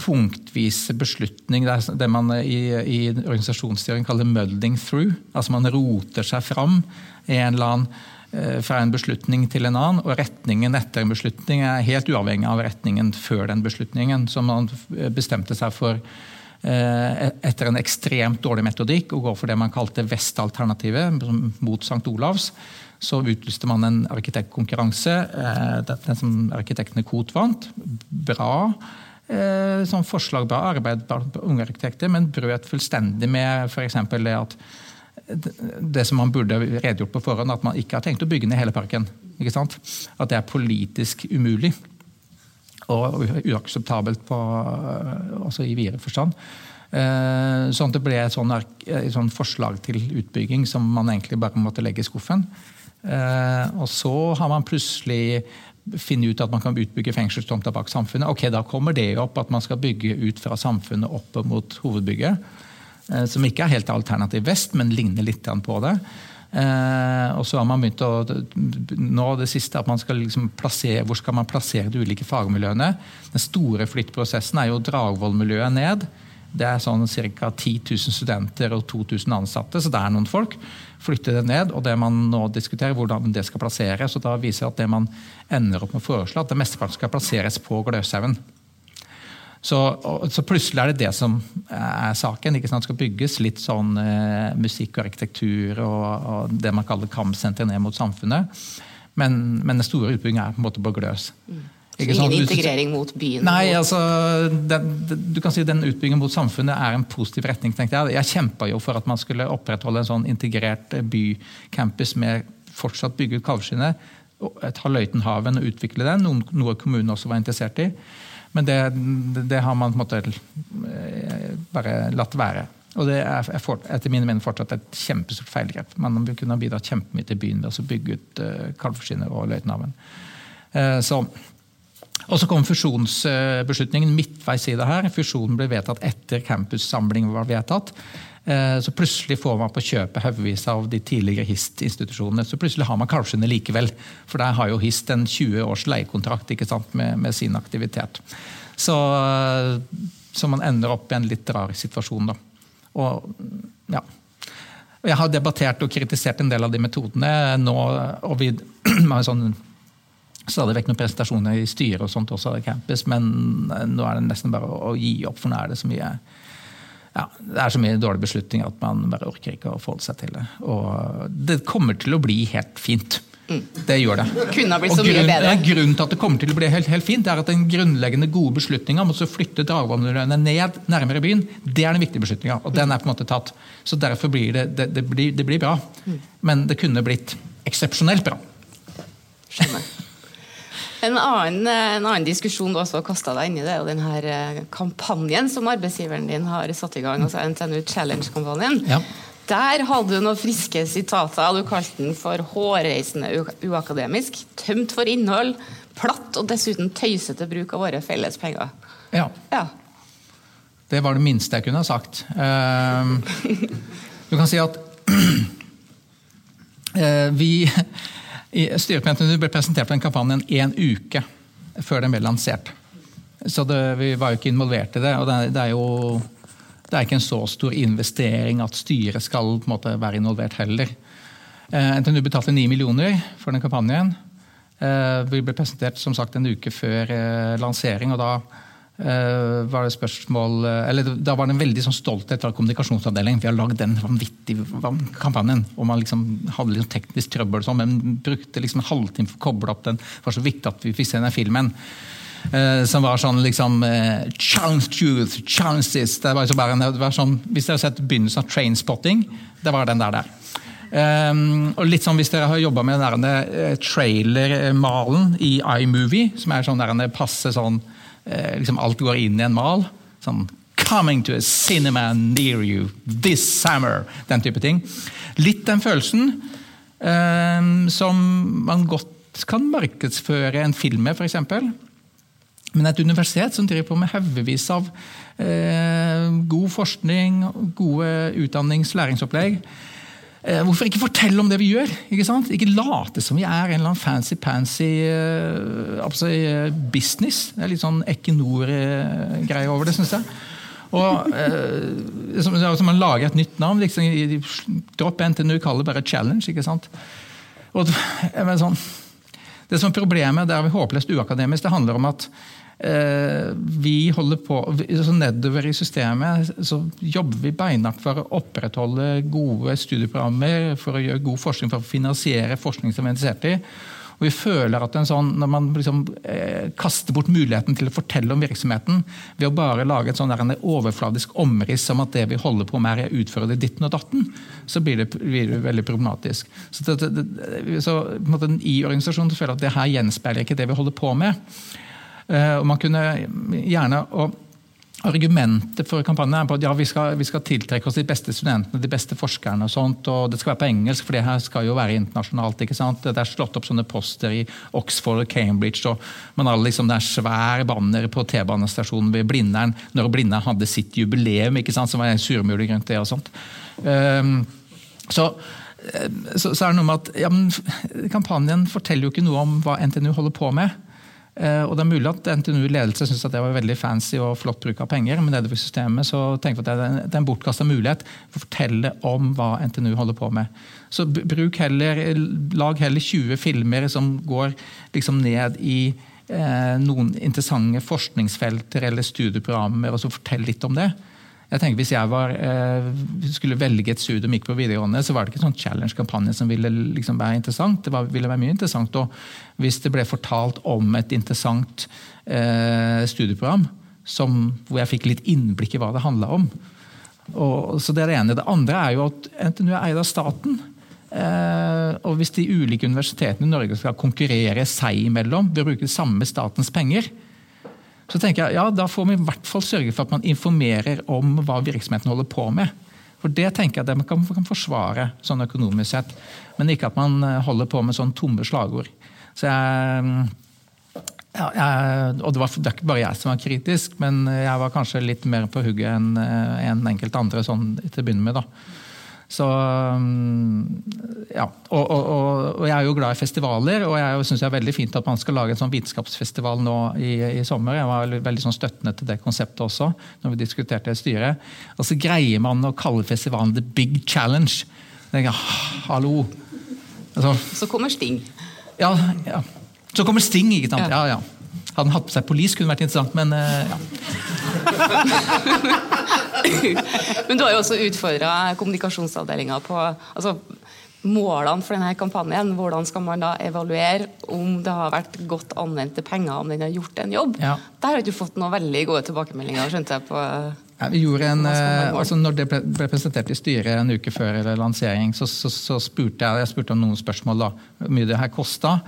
punktvise beslutning. Det det man i, i organisasjonsstyring kaller 'mudding through'. Altså Man roter seg fram en eller annen Eh, fra en beslutning til en annen, og retningen etter en beslutning er helt uavhengig av retningen før den beslutningen. Så man bestemte seg for eh, etter en ekstremt dårlig metodikk å gå for det man kalte Vest-alternativet, mot St. Olavs. Så utlyste man en arkitektkonkurranse. Eh, den som arkitektene KOT vant. Bra. Sånn forslag, bra arbeid blant unge arkitekter, men brøt fullstendig med f.eks. det at det som man burde redegjort på forhånd, at man ikke har tenkt å bygge ned hele parken. Ikke sant? At det er politisk umulig og uakseptabelt på, også i videre forstand. Sånn at det ble sånn, et sånn forslag til utbygging som man egentlig bare måtte legge i skuffen. Og så har man plutselig finne ut at man kan utbygge fengselstomter bak samfunnet. Ok, Da kommer det opp at man skal bygge ut fra samfunnet opp mot hovedbygget. Eh, som ikke er helt alternativ vest, men ligner litt på det. Eh, og så har man begynt å nå det siste at man skal liksom plassere, Hvor skal man plassere de ulike fagmiljøene? Den store flyttprosessen er jo Dragvoll-miljøet ned. Det er sånn ca. 10 000 studenter og 2000 ansatte, så det er noen folk. Flytte det ned, og det man nå diskuterer, hvordan det skal plasseres. og da viser at det man ender opp med å foreslå, at det mesteparten skal plasseres på Gløshaugen. Så, så, plutselig er det det som er saken. ikke sant? Det skal bygges litt sånn eh, musikk og arkitektur og, og, det man kaller kampsenter ned mot samfunnet. Men, men den store utbyggingen er på en måte på Gløs. Mm. Ingen integrering mot byen? Nei, altså, den, du kan si den Utbyggingen mot samfunnet er en positiv retning. tenkte Jeg Jeg kjempa jo for at man skulle opprettholde en sånn integrert bycampus med fortsatt bygge ut Kalvskinnet. Ta Løitenhaven og utvikle den, noe kommunen også var interessert i. Men det, det har man på en måte eh, bare latt være. Og det er etter mine mening fortsatt et kjempestort feilgrep. Man kunne ha bidratt kjempemye til byen ved å bygge ut Kalvskinnet og Løitenhaven. Så og så kom fusjonsbeslutningen midtveis i det her. Fusjonen ble vedtatt etter campussamlingen var vedtatt. Eh, så plutselig får man på kjøpet haugevis av de tidligere HIST-institusjonene. Så plutselig har man Kalvskinnet likevel. For der har jo HIST en 20 års leiekontrakt med, med, sin aktivitet. Så, så, man ender opp i en litt rar situasjon, da. Og, ja. Jeg har debattert og kritisert en del av de metodene nå. og vi har sånn stadig vekk noen presentasjoner i styret og sånt også av campus, men eh, nå er det nesten bare å, gi opp, for nå er det så mye ja, det er så mye dårlige beslutninger at man bare orker ikke å forholde seg til det. Og det kommer til å bli helt fint. Mm. Det gjør det. Kunne ha blitt så mye bedre. Grunnen til at det kommer til å bli helt, helt fint, er at den grunnleggende gode beslutninga om å flytte dragvollmiljøene ned nærmere byen, det er den viktige beslutninga. Og den er på en måte tatt. Så derfor blir det, det, det, blir, det blir bra. Mm. Men det kunne blitt eksepsjonelt bra. Skjønner. En annen, en annen, diskusjon du også har kasta deg inn i, det er jo denne her kampanjen som arbeidsgiveren din har satt i gang, altså NTNU Challenge-kampanjen. Ja. Der hadde du noen friske sitater. Du kalte den for hårreisende uakademisk, tømt for innhold, platt og dessuten tøysete bruk av våre felles penger. Ja. ja. Det var det minste jeg kunne ha sagt. Uh, du kan si at uh, vi Styreprogrammet ble presentert på den kampanjen en uke før den ble lansert. Så det, vi var jo ikke involvert i det. og det, det, er jo det er ikke en så stor investering at styret skal på en måte være involvert heller. Eh, NTNU betalte 9 millioner for den kampanjen. Eh, vi ble presentert som sagt en uke før eh, lansering. og da var det spørsmål, uh, eller Da var det en veldig sånn stolthet fra kommunikasjonsavdelingen. Vi har lagd den vanvittige kampanjen. og Man liksom hadde liksom teknisk trøbbel, sånn, men brukte liksom en halvtime for å koble opp den. Det var så viktig at vi fikk se den filmen. Uh, som var sånn liksom Challenge truth, this. Det var, bare, det var sånn, hvis dere har sett begynnelsen av Trainspotting, det var den der. der. Um, og litt sånn Hvis dere har jobba med den der trailer-malen i iMovie, som er sånn der passe sånn Eh, liksom alt går inn i en mal. Sånn Coming to a cinema near you this summer. Den type ting. Litt den følelsen um, som man godt kan markedsføre en film med, f.eks. Men et universitet som driver på med haugevis av eh, god forskning, gode utdannings- og læringsopplegg, Eh, hvorfor ikke fortelle om det vi gjør? Ikke sant? Ikke late som vi er en eller annen fancy-pansy uh, uh, business. Det er litt sånn Equinor-greie over det, syns jeg. Og uh, som, som, Man lager et nytt navn. Liksom, dropp NTNU, kall det bare challenge. ikke sant? Og, sånn, det som er Problemet det er håpløst uakademisk. Det handler om at Eh, vi holder på, så Nedover i systemet så jobber vi beinhardt for å opprettholde gode studieprogrammer, for å gjøre god forskning, for å finansiere forskning som vi er interessert i. Og vi føler at sånn, Når man liksom, eh, kaster bort muligheten til å fortelle om virksomheten ved å bare lage et sånn overfladisk omriss om at det vi holder på med, er å utføre det ditten og datten, så blir det, blir det veldig problematisk. Så, det, det, så måte, I organisasjonen føler jeg at det her gjenspeiler ikke det vi holder på med. Eh, og man kunne gjerne, og argumentet for kampanjen er på at ja, vi skal, vi skal, tiltrekke oss de beste studentene, de beste forskerne. og sånt, og Det skal være på engelsk, for det her skal jo være internasjonalt. ikke sant? Det er slått opp sånne poster i Oxford og Cambridge. og man har liksom Det er svær banner på T-banestasjonen ved Blindern når Blindern hadde sitt jubileum, ikke sant, som var en surmulig rundt det. og sånt. Um, så, så, så, er det noe med at ja, Kampanjen forteller jo ikke noe om hva NTNU holder på med. Eh, og Det er mulig at NTNU-ledelse at det var veldig fancy og flott bruk av penger, men nedover systemet så tenker jeg at det er en bortkasta mulighet for å fortelle om hva NTNU holder på med. Så bruk heller, Lag heller 20 filmer som går liksom ned i eh, noen interessante forskningsfelter eller studieprogrammer, og så fortell litt om det. Jeg tenker Hvis jeg var, eh, skulle velge et studium gikk på videregående, så var det ikke sånn challenge-kampanje som ville liksom være interessant. Det var, ville være mye interessant. Og hvis det ble fortalt om et interessant eh, studieprogram som, hvor jeg fikk litt innblikk i hva det handla om. Og, så Det er det ene. Det andre er jo at NTNU er eid av staten. Eh, og Hvis de ulike universitetene i Norge skal konkurrere seg imellom ved å bruke samme statens penger, så tenker jeg, ja, Da får vi i hvert fall sørge for at man informerer om hva virksomheten holder på med. For Det tenker jeg at man kan, kan forsvare sånn økonomisk sett, men ikke at man eh, holder på med sånn tomme slagord. Så jeg, ja, jeg, og det, var, det er ikke bare jeg som var kritisk, men jeg var kanskje litt mer på hugget enn eh, en enkelte andre sånn til å begynne med. da. Så mm, ja, og, og, og, jeg er jo glad i festivaler, og jeg syns det er veldig fint at man skal lage en sånn vitenskapsfestival nå i, i sommer. Jeg var veldig sånn støttende til det konseptet også, når vi diskuterte i styret. Og så greier man å kalle festivalen The Big Challenge. Jeg hallo. Altså, så kommer Sting. Ja, ja. Så kommer Sting, ikke sant. Ja, ja. Hadde han hatt på seg police, kunne vært interessant, men uh, ja. men du har jo også utfordra kommunikasjonsavdelinga på altså, målene for denne kampanjen. Hvordan skal man da evaluere om det har vært godt anvendte penger, om den har gjort en jobb? Ja. Der har du fått noen veldig gode tilbakemeldinger, skjønte jeg. på... Ja, vi gjorde en, eh, altså når det ble, ble, presentert i styret en uke før lansering, så, så, så spurte jeg, jeg spurte om noen spørsmål. da, Hvor mye det her kosta.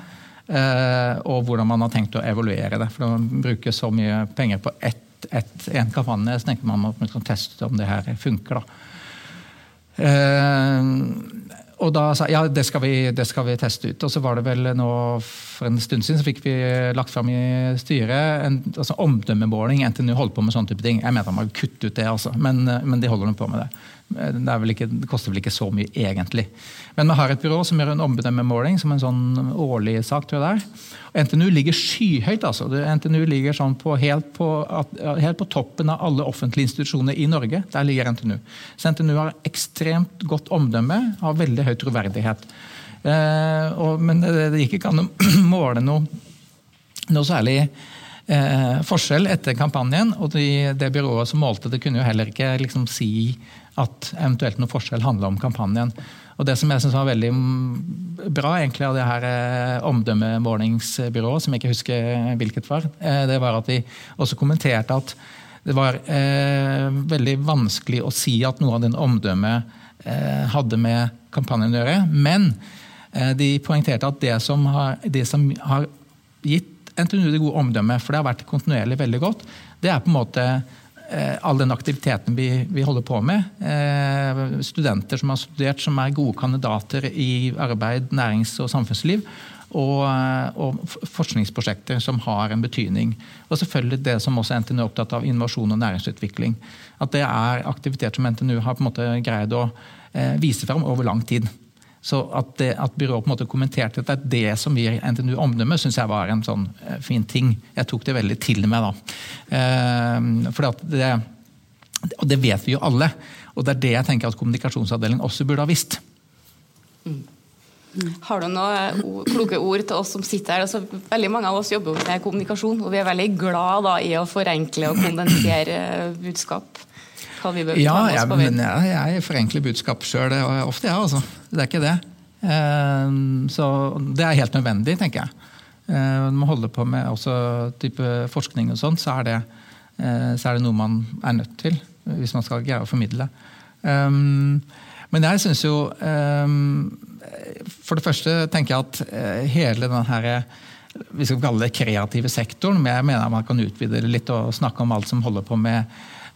Eh, og hvordan man har tenkt å evaluere det. For å bruke så mye penger på ett, en kampanje, så tenker man at man kan teste om det her funker. da. Eh, og da sa ja, det skal, vi, det skal vi teste ut. Og så var det vel nå for en stund siden så fikk vi lagt fram i styret en altså omdømmemåling. NTNU holdt på med sånne type ting. Jeg mener man må kutte ut det, altså. men, men de holder på med det. Det, ikke, det, koster vel ikke så mye, egentlig. Men vi har et byrå som gjør en omdømmemåling som en sånn årlig sak. tror jeg der. Og NTNU ligger skyhøyt. altså. NTNU ligger sånn på, helt, på, helt, på, toppen av alle offentlige institusjoner i Norge. Der ligger NTNU. Så NTNU har ekstremt godt omdømme, har veldig høy troverdighet. Eh, og, men det, det gikk ikke an å måle noe, noe særlig eh, forskjell etter kampanjen. Og de, det byrået som målte det, kunne jo heller ikke liksom, si at eventuelt noe forskjell handla om kampanjen. Og Det som jeg synes var veldig bra egentlig av det her eh, omdømmemålingsbyrået, som jeg ikke husker hvilket var, eh, det var at de også kommenterte at det var eh, veldig vanskelig å si at noe av den omdømmet eh, hadde med kampanjen å gjøre. Men eh, de poengterte at det som har, det som har gitt NTNU det gode omdømmet, for det har vært kontinuerlig veldig godt, det er på en måte all den aktiviteten vi, vi, holder på med. Eh, studenter som har studert, som er gode kandidater i arbeid, nærings- og samfunnsliv. Og, eh, og, forskningsprosjekter som har en betydning. Og selvfølgelig det som også NTNU er opptatt av, innovasjon og næringsutvikling. At det er aktivitet som NTNU har på en måte greid å eh, vise fram over lang tid. Så at, det, at byrået på en måte kommenterte at det er det som gir NTNU omdømme, syns jeg var en sånn eh, fin ting. Jeg tok det veldig til meg da. Eh, for det, og det vet vi jo alle. Og det er det jeg tenker at kommunikasjonsavdelingen også burde ha visst. Mm. Har du noen kloke ord til oss som sitter her? Altså, veldig Mange av oss jobber med kommunikasjon, og vi er veldig glad da, i å forenkle og kondensere budskap hva vi bør ja, jeg, men jeg, jeg forenkler budskap sjøl ofte, jeg. Ja, altså. Det er ikke det. Eh, så det er helt nødvendig, tenker jeg. Eh, når man holder på med også type forskning og sånn, så, eh, så, er det noe man er nødt til. Hvis man skal greie å formidle. Men jeg syns jo For det første tenker jeg at hele den her vi skal kalle det kreative sektoren, men jeg mener man kan utvide det litt og snakke om alt som holder på med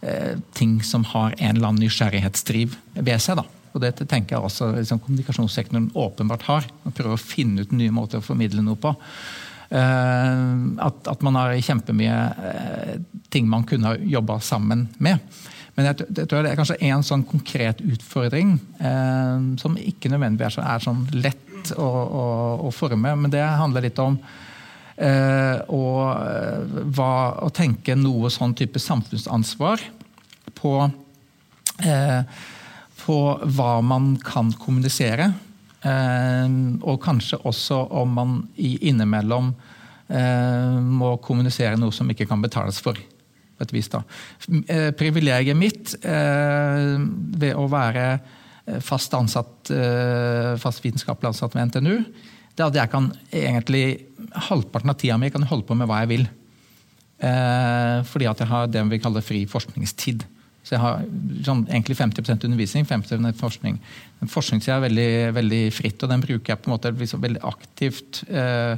eh, ting som har en eller annen nysgjerrighetsdriv ved seg. da. Og Dette tenker jeg også liksom, kommunikasjonssektoren åpenbart har. Man prøver å finne ut nye måter å formidle noe på. Uh, at, at, man har kjempemye uh, ting man kunne ha jobba sammen med. Men jeg, jeg, tror det er kanskje en sånn konkret utfordring uh, som ikke nødvendigvis er, er sånn lett å, å, å, forme. Men det handler litt om å, hva, å tenke noe sånn type samfunnsansvar på på hva man kan kommunisere. Eh, og kanskje også om man innimellom eh, må kommunisere noe som ikke kan betales for. på et vis da. Eh, privilegiet mitt ved å være fast ansatt, fast vitenskapelig ansatt ved NTNU, det er at jeg kan egentlig halvparten av tida mi kan holde på med hva jeg vil. Fordi at jeg har det vi kaller fri forskningstid. Så jeg har sånn, egentlig 50% undervisning, 50 forskning. Forskningssida er veldig, veldig, fritt, og den bruker jeg på en måte liksom veldig aktivt eh,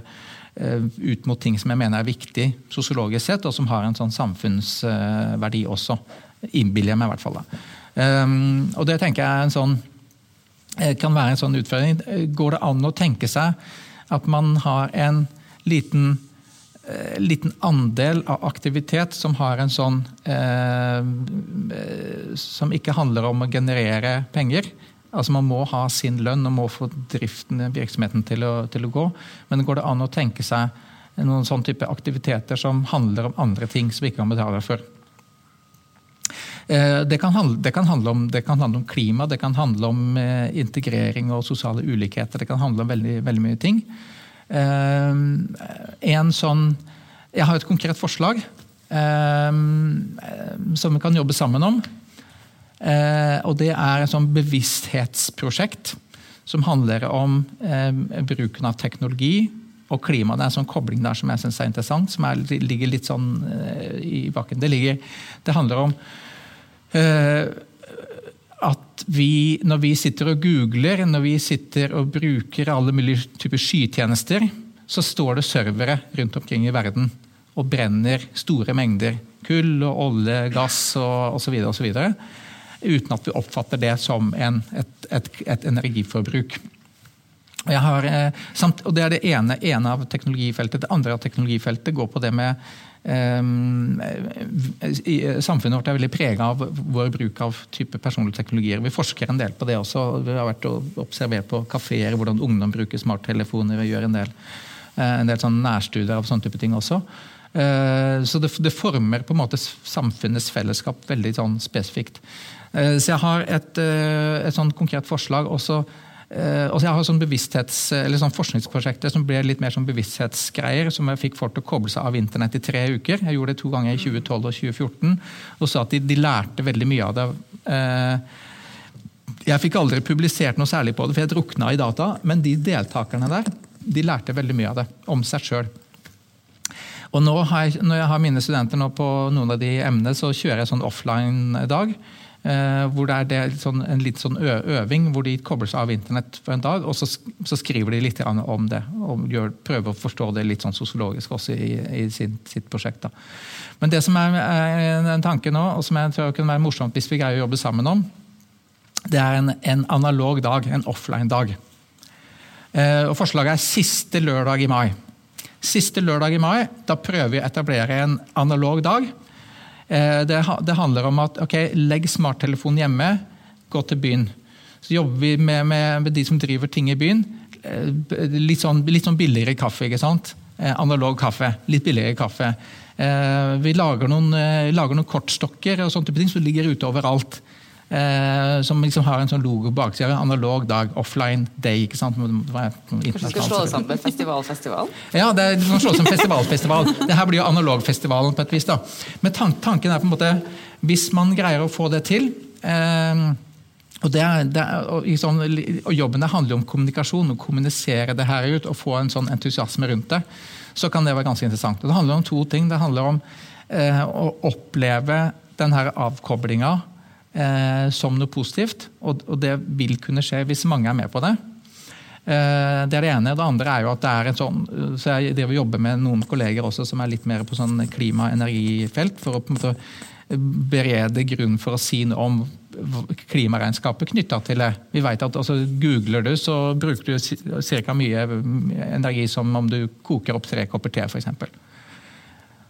eh, ut mot ting som jeg mener er viktig sosiologisk sett, og som har en sånn samfunnsverdi også. Innbiller jeg meg i hvert fall. Um, og det tenker jeg sånn, eh, kan være en sånn utfordring. Går det an å tenke seg at man har en liten Eh, liten andel av aktivitet som har en sånn eh, Som ikke handler om å generere penger. Altså Man må ha sin lønn og må få driften, virksomheten til å, til å gå. Men går det an å tenke seg noen sånn type aktiviteter som handler om andre ting som vi ikke kan betale for? Eh, det kan, handle, det, kan om, det kan, handle, om, klima, det kan handle om eh, integrering og sosiale ulikheter. Det kan handle om veldig, veldig mye ting. Eh, en sånn Jeg har et konkret forslag eh, som vi kan jobbe sammen om. Eh, og det er et sånn bevissthetsprosjekt som handler om bruken av teknologi og klima. Det er en sånn kobling der som jeg syns er interessant, som er, ligger litt sånn i bakken. Det, ligger, det handler om at vi, når vi sitter og googler, når vi sitter og bruker alle mulige typer skytjenester, så står det servere rundt omkring i verden og brenner store mengder kull og olje, gass og osv. Uten at vi oppfatter det som en, et, et, et, energiforbruk. Har, eh, samt, og Det er det ene, ene av teknologifeltet. Det andre av teknologifeltet går på det med samfunnet vårt er veldig prega av vår bruk av type personlige teknologier. Vi forsker en del på det også. Vi har vært og observert på kafeer hvordan ungdom bruker smarttelefoner. Vi gjør en del, eh, en del nærstudier av sånne type ting også. Eh, så det, det, former på en måte samfunnets fellesskap veldig sånn spesifikt. Eh, så jeg har et, et sånn konkret forslag også Uh, og jeg har sånn bevissthets, eller sånn forskningsprosjekter som ble litt mer sånn bevissthetsgreier, som jeg fikk folk til å koble seg av internett i tre uker. Jeg gjorde det to ganger i 2012 og 2014. Og sa at de, de lærte veldig mye av det. Uh, jeg fikk aldri publisert noe særlig på det, for jeg drukna i data. Men de deltakerne der de lærte veldig mye av det, om seg sjøl. Og nå jeg, Når jeg har mine studenter nå på noen av de emnene, så kjører jeg sånn offline-dag. Eh, hvor det er det sånn, en litt sånn øving hvor de kobler seg av internett for en dag, og så, så skriver de litt om det. og gjør, Prøver å forstå det litt sånn sosiologisk også i, i sin, sitt prosjekt. Da. Men det som er, er en tanke nå, og som jeg tror kunne være morsomt hvis vi greier å jobbe sammen om, det er en, en analog dag, en offline-dag. Eh, og Forslaget er siste lørdag i mai. Siste lørdag i mai, Da prøver vi å etablere en analog dag det, det handler om at ok, legg smarttelefonen hjemme, gå til byen. Så jobber vi med, med, de som driver ting i byen. Eh, litt sånn, litt sånn billigere kaffe. ikke sant? Eh, analog kaffe. Litt billigere kaffe. Vi lager noen, lager noen kortstokker og sånne ting som ligger ute overalt. Eh, som liksom har en sånn logo bak seg. Analog dag, offline day. ikke sant? Du skal slå det sammen med festivalfestival? Ja, det er, du kan slå det som festivalfestival. Det her blir jo analogfestivalen på et vis. da. Men tanken er på en måte, hvis man greier å få det til eh, og, det er, det er, og, liksom, og, Jobben det handler om kommunikasjon, å kommunisere det her ut og få en sånn entusiasme rundt det. Så kan det være ganske interessant. Og det handler om to ting. Det handler om eh, å oppleve den her avkoblinga som noe positivt. Og, det vil kunne skje hvis mange er med på det. Eh, det er det ene. Det andre er jo at det er en sånn så Jeg driver jobber med noen kolleger også som er litt mer på sånn klima- og energifelt. For å på en måte berede grunn for å si noe om klimaregnskapet knytta til det. Vi vet at altså, Googler du, så bruker du ca. mye energi som om du koker opp tre kopper te, f.eks.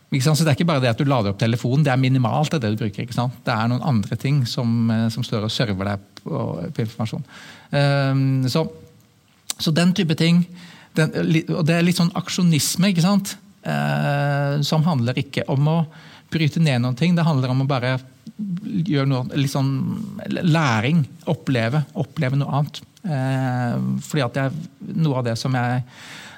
Så Det er ikke bare det at du lader opp telefonen, det er minimalt. Det du bruker. Det er noen andre ting som, som står og server deg på, på informasjon. Um, så så den type ting. Den, og det er litt sånn aksjonisme, ikke sant? Uh, som handler ikke om å bryte ned noen ting, det handler om å bare gjøre noe litt sånn læring. Oppleve. Oppleve noe annet. Uh, fordi at det er noe av det som jeg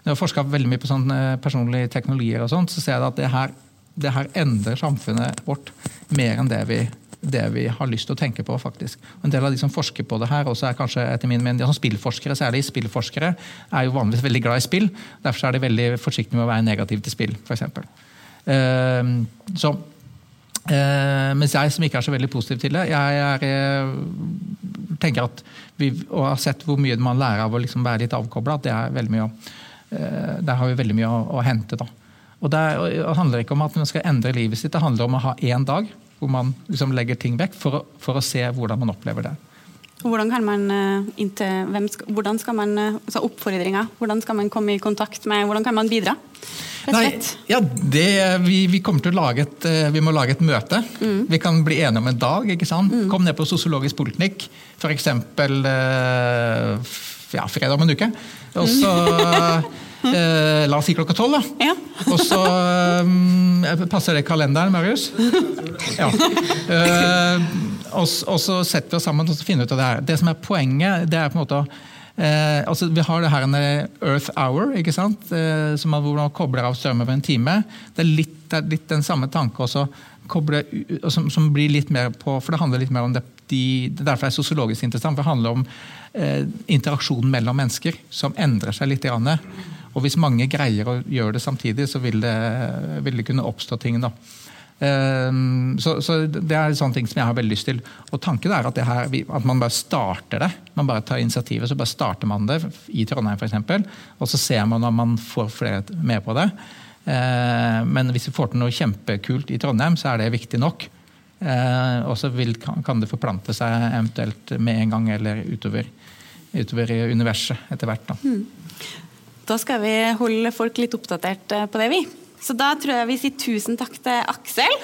Når jeg har forska veldig mye på sånn eh, personlige teknologier, og sånt, så ser jeg at det her, det her endrer samfunnet vårt mer enn det vi det vi har lyst til å tenke på. faktisk. En del av de som forsker på det her, også er kanskje etter min mening, som spillforskere, særlig spillforskere, er jo vanligvis veldig glad i spill. Derfor er de veldig forsiktige med å være negative til spill, f.eks. Uh, uh, mens jeg som ikke er så veldig positiv til det, jeg er, uh, tenker at vi og har sett hvor mye man lærer av å liksom være litt avkobla, at det er veldig mye å, der har vi veldig mye å, å hente. da. Og Det handler ikke om at man skal endre livet sitt, det handler om å ha én dag hvor man liksom legger ting vekk for å, for å, se hvordan man opplever det. Hvordan kan man eh, inntil, skal, hvordan skal man, eh, altså oppfordringer, hvordan skal man komme i kontakt med, hvordan kan man bidra? Nei, ja, det, vi, vi, kommer til å lage et, eh, vi må lage et møte. Mm. Vi kan bli enige om en dag. ikke sant? Mm. Kom ned på Sosiologisk poliklinikk f.eks. Ja, fredag om en uke. Og så Eh, la oss si klokka tolv, da. Ja. og så um, Passer det kalenderen, Marius? Ja. Eh, og, og, så setter vi oss sammen og så finner ut av det her. Det som er poenget, det er på en måte eh, altså Vi har det her en Earth Hour, ikke sant? Eh, som man, hvor man kobler av strøm over en time. Det er litt, det er litt den samme tanke også, koble, som, som, blir litt mer på For det handler litt mer om det, de, derfor er det sosiologisk interessant. for Det handler om eh, interaksjonen mellom mennesker som endrer seg litt. Grann. Og hvis mange greier å gjøre det samtidig, så vil det, vil det kunne oppstå ting. da. Ehm, så, så, Det er sånne ting som jeg har veldig lyst til. Og Tanken er at, her, at, man bare starter det. Man bare tar initiativet, så bare starter man det i Trondheim f.eks. Og så ser man om man får flere med på det. Ehm, men hvis vi får til noe kjempekult i Trondheim, så er det viktig nok. Ehm, og så kan det forplante seg eventuelt med en gang eller utover, utover universet etter hvert. Da. Mm. Da skal vi holde folk litt oppdatert eh, på det, vi. Så da tror jeg vi sier tusen takk til Aksel.